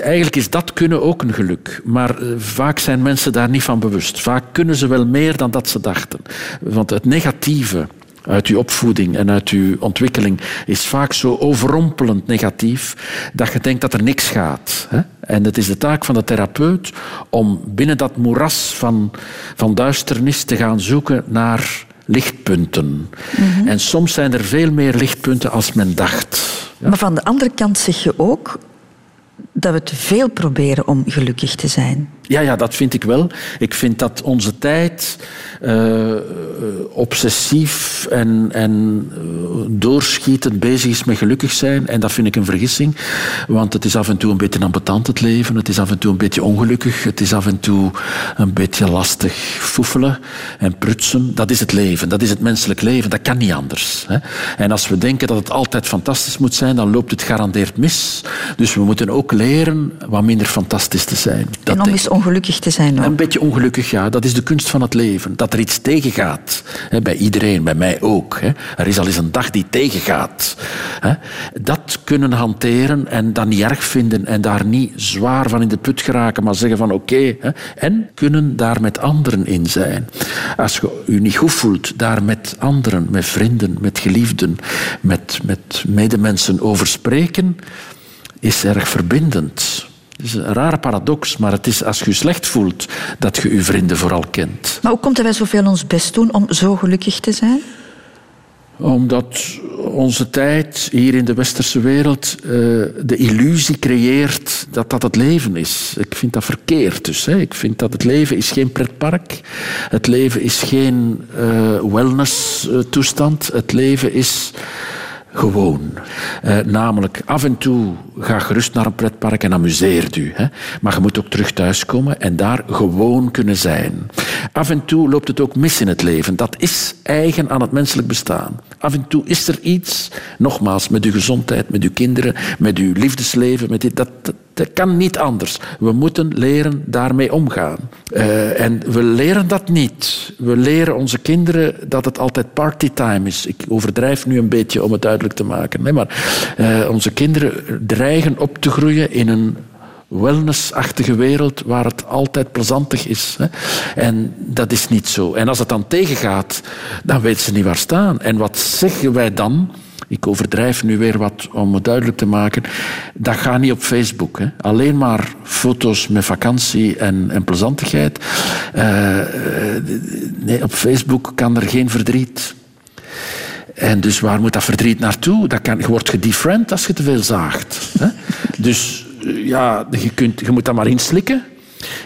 eigenlijk is dat kunnen ook een geluk. Maar vaak zijn mensen daar niet van bewust. Vaak kunnen ze wel meer dan dat ze dachten. Want het negatieve uit uw opvoeding en uit uw ontwikkeling is vaak zo overrompelend negatief dat je denkt dat er niks gaat. Hè? En het is de taak van de therapeut om binnen dat moeras van, van duisternis te gaan zoeken naar lichtpunten. En soms zijn er veel meer lichtpunten als men dacht. Maar van de andere kant zeg je ook dat we te veel proberen om gelukkig te zijn. Ja, ja, dat vind ik wel. Ik vind dat onze tijd eh, eh, obsessief en, en eh, doorschietend bezig is met gelukkig zijn. En dat vind ik een vergissing. Want het is af en toe een beetje ambetant, het leven. Het is af en toe een beetje ongelukkig. Het is af en toe een beetje lastig foefelen en prutsen. Dat is het leven. Dat is het menselijk leven. Dat kan niet anders. Hè. En als we denken dat het altijd fantastisch moet zijn, dan loopt het garandeerd mis. Dus we moeten ook leren wat minder fantastisch te zijn. Dat en om denk eens te zijn een beetje ongelukkig, ja. Dat is de kunst van het leven. Dat er iets tegengaat. Bij iedereen, bij mij ook. Er is al eens een dag die tegengaat. Dat kunnen hanteren en dat niet erg vinden en daar niet zwaar van in de put geraken, maar zeggen van oké. en kunnen daar met anderen in zijn. Als je je niet goed voelt, daar met anderen, met vrienden, met geliefden, met, met medemensen over spreken, is erg verbindend. Het is een rare paradox, maar het is als je je slecht voelt dat je je vrienden vooral kent. Maar hoe komt dat wij zoveel ons best doen om zo gelukkig te zijn? Omdat onze tijd hier in de westerse wereld eh, de illusie creëert dat dat het leven is. Ik vind dat verkeerd dus. Hè. Ik vind dat het leven is geen pretpark. Het leven is geen eh wellness-toestand. Het leven is gewoon. Eh, namelijk, af en toe ga gerust naar een pretpark en amuseer u. Hè. Maar je moet ook terug thuiskomen en daar gewoon kunnen zijn. Af en toe loopt het ook mis in het leven. Dat is eigen aan het menselijk bestaan. Af en toe is er iets, nogmaals, met uw gezondheid, met uw kinderen, met uw liefdesleven, met dit, dat, dat, kan niet anders. We moeten leren daarmee omgaan. Eh, en we leren dat niet. We leren onze kinderen dat het altijd partytime is. Ik overdrijf nu een beetje om het te maken. Maar uh, onze kinderen dreigen op te groeien in een wellnessachtige wereld waar het altijd plezantig is. Hè. En dat is niet zo. En als het dan tegengaat, dan weten ze niet waar staan. En wat zeggen wij dan? Ik overdrijf nu weer wat om het duidelijk te maken. Dat gaat niet op Facebook. Hè. Alleen maar foto's met vakantie en, en plezantigheid. Uh, nee, op Facebook kan er geen verdriet. En dus waar moet dat verdriet naartoe? Dat kan, je wordt gedefriend als je te veel zaagt. Hè. Dus ja, je, kunt, je moet dat maar inslikken.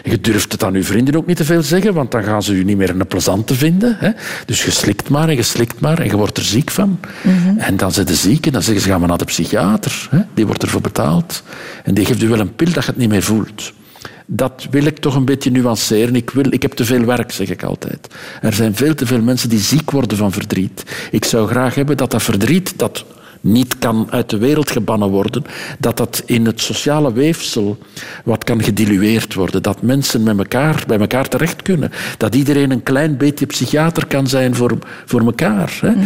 Je durft het aan je vrienden ook niet te veel zeggen, want dan gaan ze je niet meer een plezante vinden. Hè? Dus je slikt maar en je slikt maar en je wordt er ziek van. Mm En dan zijn de ziek en dan zeggen ze, gaan we naar de psychiater. Hè? Die wordt ervoor betaald. En die geeft u wel een pil dat je het niet meer voelt. Dat wil ik toch een beetje nuanceren. Ik, wil, ik heb te veel werk, zeg ik altijd. Er zijn veel te veel mensen die ziek worden van verdriet. Ik zou graag hebben dat dat verdriet, dat niet kan uit de wereld gebannen worden, dat dat in het sociale weefsel wat kan gedilueerd worden. Dat mensen met elkaar, bij elkaar terecht kunnen. Dat iedereen een klein beetje psychiater kan zijn voor, voor elkaar. Hè? Mhm.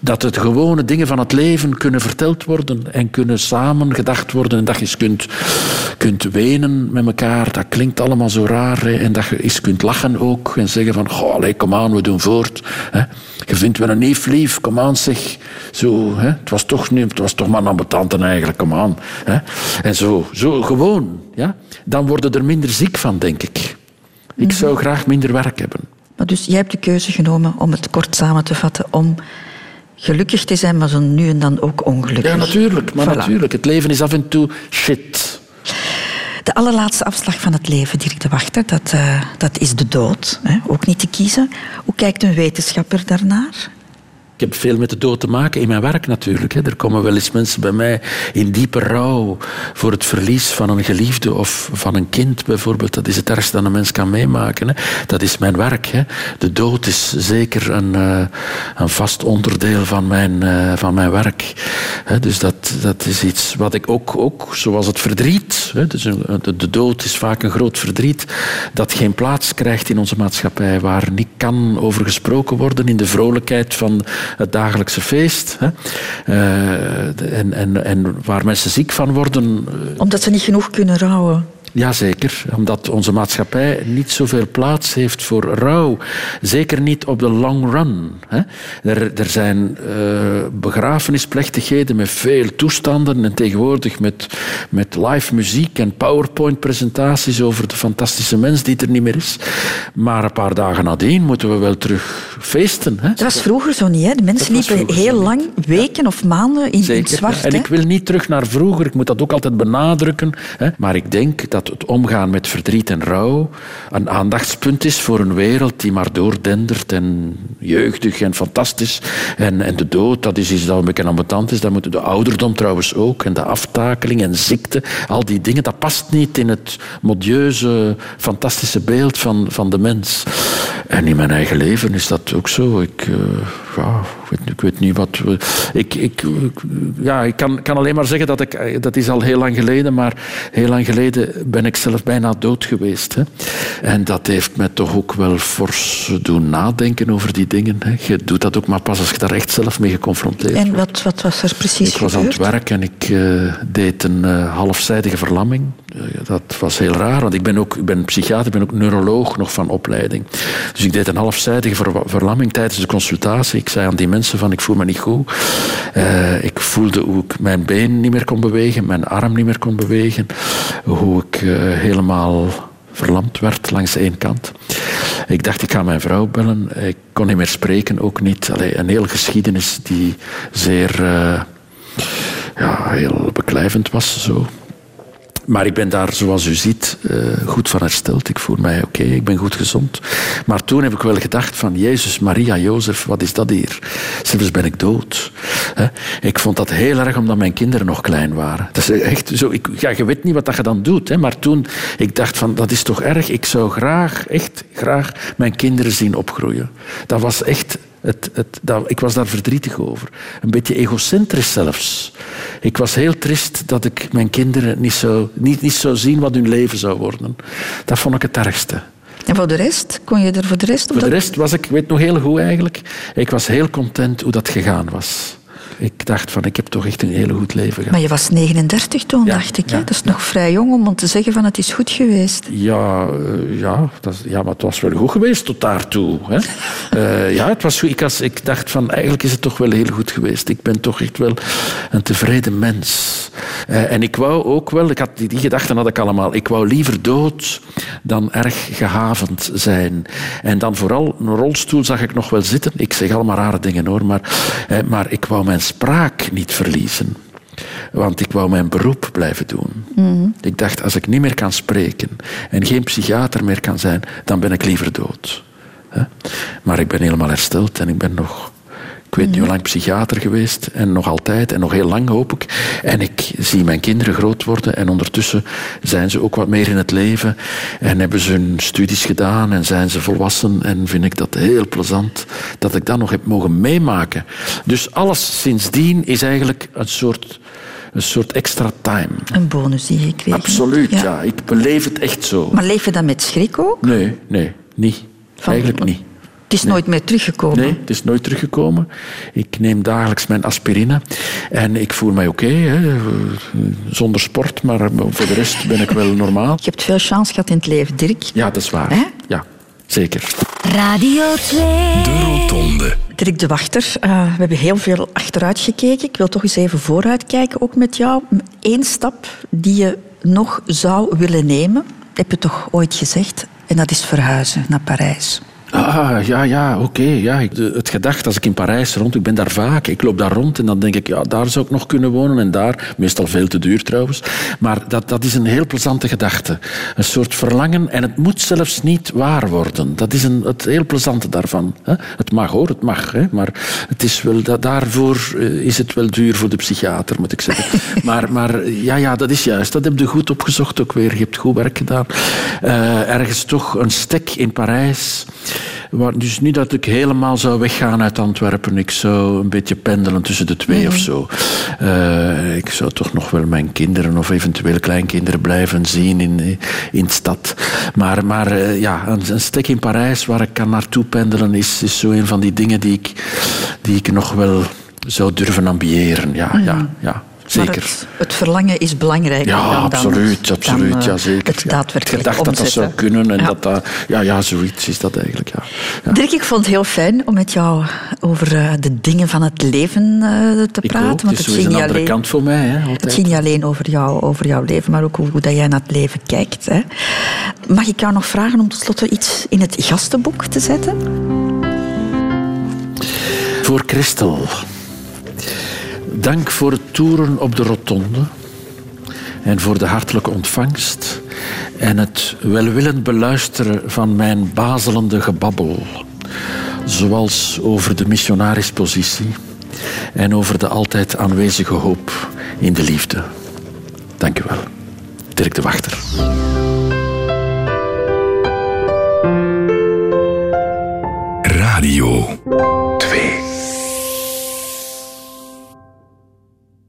Dat het gewone dingen van het leven kunnen verteld worden en kunnen samen gedacht worden. En dat je eens kunt, kunt wenen met elkaar. Dat klinkt allemaal zo raar. Hè? En dat je eens kunt lachen ook en zeggen van, goh, allez, kom aan, we doen voort. Hè? Je vindt wel een neef lief, kom aan zeg. Zo, hè? Het was toch niet, het was toch maar een ambetante eigenlijk, kom aan. Hè? En zo, zo gewoon. Ja? Dan worden er minder ziek van, denk ik. Ik mhm. zou graag minder werk hebben. Maar dus jij hebt de keuze genomen, om het kort samen te vatten, om gelukkig te zijn, maar zo nu en dan ook ongelukkig. Ja, natuurlijk. Maar natuurlijk. Het leven is af en toe shit. De allerlaatste afslag van het leven, Dirk de Wachter, dat, uh, dat is de dood. Hè? Ook niet te kiezen. Hoe kijkt een wetenschapper daarnaar? Ik heb veel met de dood te maken in mijn werk natuurlijk. Er komen wel eens mensen bij mij in diepe rouw voor het verlies van een geliefde of van een kind bijvoorbeeld. Dat is het ergste dat een mens kan meemaken. Dat is mijn werk. De dood is zeker een, eh, een vast onderdeel van mijn, eh, van mijn werk. Dus dat, dat is iets wat ik ook, ook zoals het verdriet. Dus de dood is vaak een groot verdriet dat geen plaats krijgt in onze maatschappij, waar niet kan over gesproken worden in de vrolijkheid van het dagelijkse feest. Hè. Uh, en, en, en waar mensen ziek van worden. Eh, Omdat ze niet genoeg kunnen rouwen. Jazeker, omdat onze maatschappij niet zoveel plaats heeft voor rouw. Zeker niet op de long run. Hè. Er, er zijn uh, begrafenisplechtigheden met veel toestanden en tegenwoordig met, met live muziek en PowerPoint-presentaties over de fantastische mens die er niet meer is. Maar een paar dagen nadien moeten we wel terug feesten. Hè. Dat was vroeger zo niet. Hè? De mensen liepen heel lang, weken of maanden in, in het zwart. En ik wil niet terug naar vroeger, ik moet dat ook altijd benadrukken. Hè. Maar ik denk dat dat het omgaan met verdriet en rouw een aandachtspunt is voor een wereld die maar doordendert en jeugdig en fantastisch. En, en de dood, dat is iets dat een beetje ambetant is. Dat moet de ouderdom trouwens ook. En de aftakeling en ziekte, al die dingen, dat past niet in het modieuze, fantastische beeld van, van de mens. En in mijn eigen leven is dat ook zo. Ik, ja, ik, weet, ik, weet, niet wat. We, ik, ik, ja, ik kan, kan alleen maar zeggen dat ik. Dat is al heel lang geleden, maar heel lang geleden ben ik zelf bijna dood geweest. Hè. En dat heeft mij toch ook wel fors doen nadenken over die dingen. Hè. Je doet dat ook maar pas als je daar echt zelf mee geconfronteerd wordt. En wat, wat was er precies Ik was aan het werk en ik uh, deed een uh, halfzijdige verlamming. Dat was heel raar, want ik ben ook ik ben psychiater, ik ben ook neuroloog nog van opleiding. Dus ik deed een halfzijdige ver verlamming tijdens de consultatie. Ik zei aan die mensen van ik voel me niet goed. ik voelde hoe ik mijn been niet meer kon bewegen, mijn arm niet meer kon bewegen. Hoe ik helemaal verlamd werd langs één kant. Ik dacht, ik ga mijn vrouw bellen. Ik kon niet meer spreken, ook niet. Allee, een hele geschiedenis die zeer uh, ja, heel beklijvend was. Zo. Maar ik ben daar, zoals u ziet, eh, goed van hersteld. Ik voel mij oké, ik ben goed gezond. Maar toen heb ik wel gedacht van, Jezus, Maria, Jozef, wat is dat hier? Zelfs ben ik dood. Ik vond dat heel erg omdat mijn kinderen nog klein waren. Dat is echt zo, ik, ja, je weet niet wat dat je dan doet. Maar toen, ik dacht van, dat is toch erg. Ik zou graag, echt graag, mijn kinderen zien opgroeien. Dat was echt Het, het, dat, ik was daar verdrietig over. Een beetje egocentrisch zelfs. Ik was heel trist dat ik mijn kinderen niet zou, niet, niet zou zien wat hun leven zou worden. Dat vond ik het ergste. En voor de rest? Kon je er voor de rest op Voor de rest was ik, ik weet nog heel goed eigenlijk, ik was heel content hoe dat gegaan was. Ik dacht van, ik heb toch echt een heel goed leven gehad. Maar je was 39 toen, Ja, dacht ik. ja, Dat is nog vrij jong om te zeggen van het is goed geweest. Ja, eh, ja, dat, is- ja, maar het was wel goed geweest tot daartoe. Hè. [LAUGHS] Eh, ja, het was goed. Ik, ik dacht van, eigenlijk is het toch wel heel goed geweest. Ik ben toch echt wel een tevreden mens. Eh, en ik wou ook wel, ik had, die, die gedachten had ik allemaal, ik wou liever dood dan erg gehavend zijn. En dan vooral, een rolstoel zag ik nog wel zitten. Ik zeg allemaal rare dingen hoor, maar, maar ik wou mijn spraak niet verliezen. Want ik wou mijn beroep blijven doen. Ik dacht, als ik niet meer kan spreken en geen psychiater meer kan zijn, dan ben ik liever dood. Maar ik ben helemaal hersteld en ik ben nog, ik weet niet hoe lang psychiater geweest en nog altijd en nog heel lang hoop ik. En ik zie mijn kinderen groot worden en ondertussen zijn ze ook wat meer in het leven en hebben ze hun studies gedaan en zijn ze volwassen en vind ik dat heel plezant dat ik dat nog heb mogen meemaken. Dus alles sindsdien is eigenlijk een soort, een soort extra time. Een bonus die je kreeg. Absoluut, ja. Ik beleef het echt zo. Maar leef je dan met schrik ook? Nee, nee, niet. Van- Eigenlijk niet. Het is nooit meer teruggekomen. Nee, het is nooit teruggekomen. Ik neem dagelijks mijn aspirine en ik voel mij oké, hè, zonder sport, maar voor de rest ben ik wel normaal. Je hebt veel chance gehad in het leven, Dirk. Ja, dat is waar. Hè? Ja, zeker. Radio 2. De Rotonde. Dirk de Wachter, eh, we hebben heel veel achteruit gekeken. Ik wil toch eens even vooruit kijken, ook met jou. Eén stap die je nog zou willen nemen, heb je toch ooit gezegd, en dat is verhuizen naar Parijs. Ah, ja, ja, oké. ja. Het gedacht, als ik in Parijs rond, ik ben daar vaak, ik loop daar rond en dan denk ik, ja, daar zou ik nog kunnen wonen en daar, meestal veel te duur trouwens. Maar dat, dat is een heel plezante gedachte. Een soort verlangen en het moet zelfs niet waar worden. Dat is een, het heel plezante daarvan. Het mag hoor, het mag, hè. maar het is wel, dat, daarvoor eh, is het wel duur voor de psychiater, moet ik zeggen. [LAUGHS] maar, maar ja, ja, dat is juist. Dat heb je goed opgezocht ook weer. Je hebt goed werk gedaan. Eh, ergens toch een stek in Parijs. Dus niet dat ik helemaal zou weggaan uit Antwerpen. Ik zou een beetje pendelen tussen de twee of zo. Eh, ik zou toch nog wel mijn kinderen of eventueel kleinkinderen blijven zien in, in de stad. Maar, maar eh, ja, een, een stek in Parijs waar ik kan naartoe pendelen is, is zo een van die dingen die ik, die ik nog wel zou durven ambiëren. Ja, ja, ja. Zeker. het, het verlangen is belangrijker Ja, dan, dan, absoluut, absoluut, dan, eh, ja, zeker. het ja. daadwerkelijk gedacht dat dat zou omzetten. kunnen en Ja. dat dat... Ja, ja, zoiets is dat eigenlijk, ja. ja. Dirk, ik vond het heel fijn om met jou over eh, de dingen van het leven eh, te Ik praten. ook. want Het is een andere alleen- kant voor mij, hè, Het ging niet alleen over, jou, over jouw leven, maar ook hoe, hoe dat jij naar het leven kijkt. Hè. Mag ik jou nog vragen om tenslotte iets in het gastenboek te zetten? Voor Christel. Dank voor het toeren op de rotonde en voor de hartelijke ontvangst en het welwillend beluisteren van mijn bazelende gebabbel, zoals over de missionarispositie en over de altijd aanwezige hoop in de liefde. Dank u wel. Dirk de Wachter. Radio 2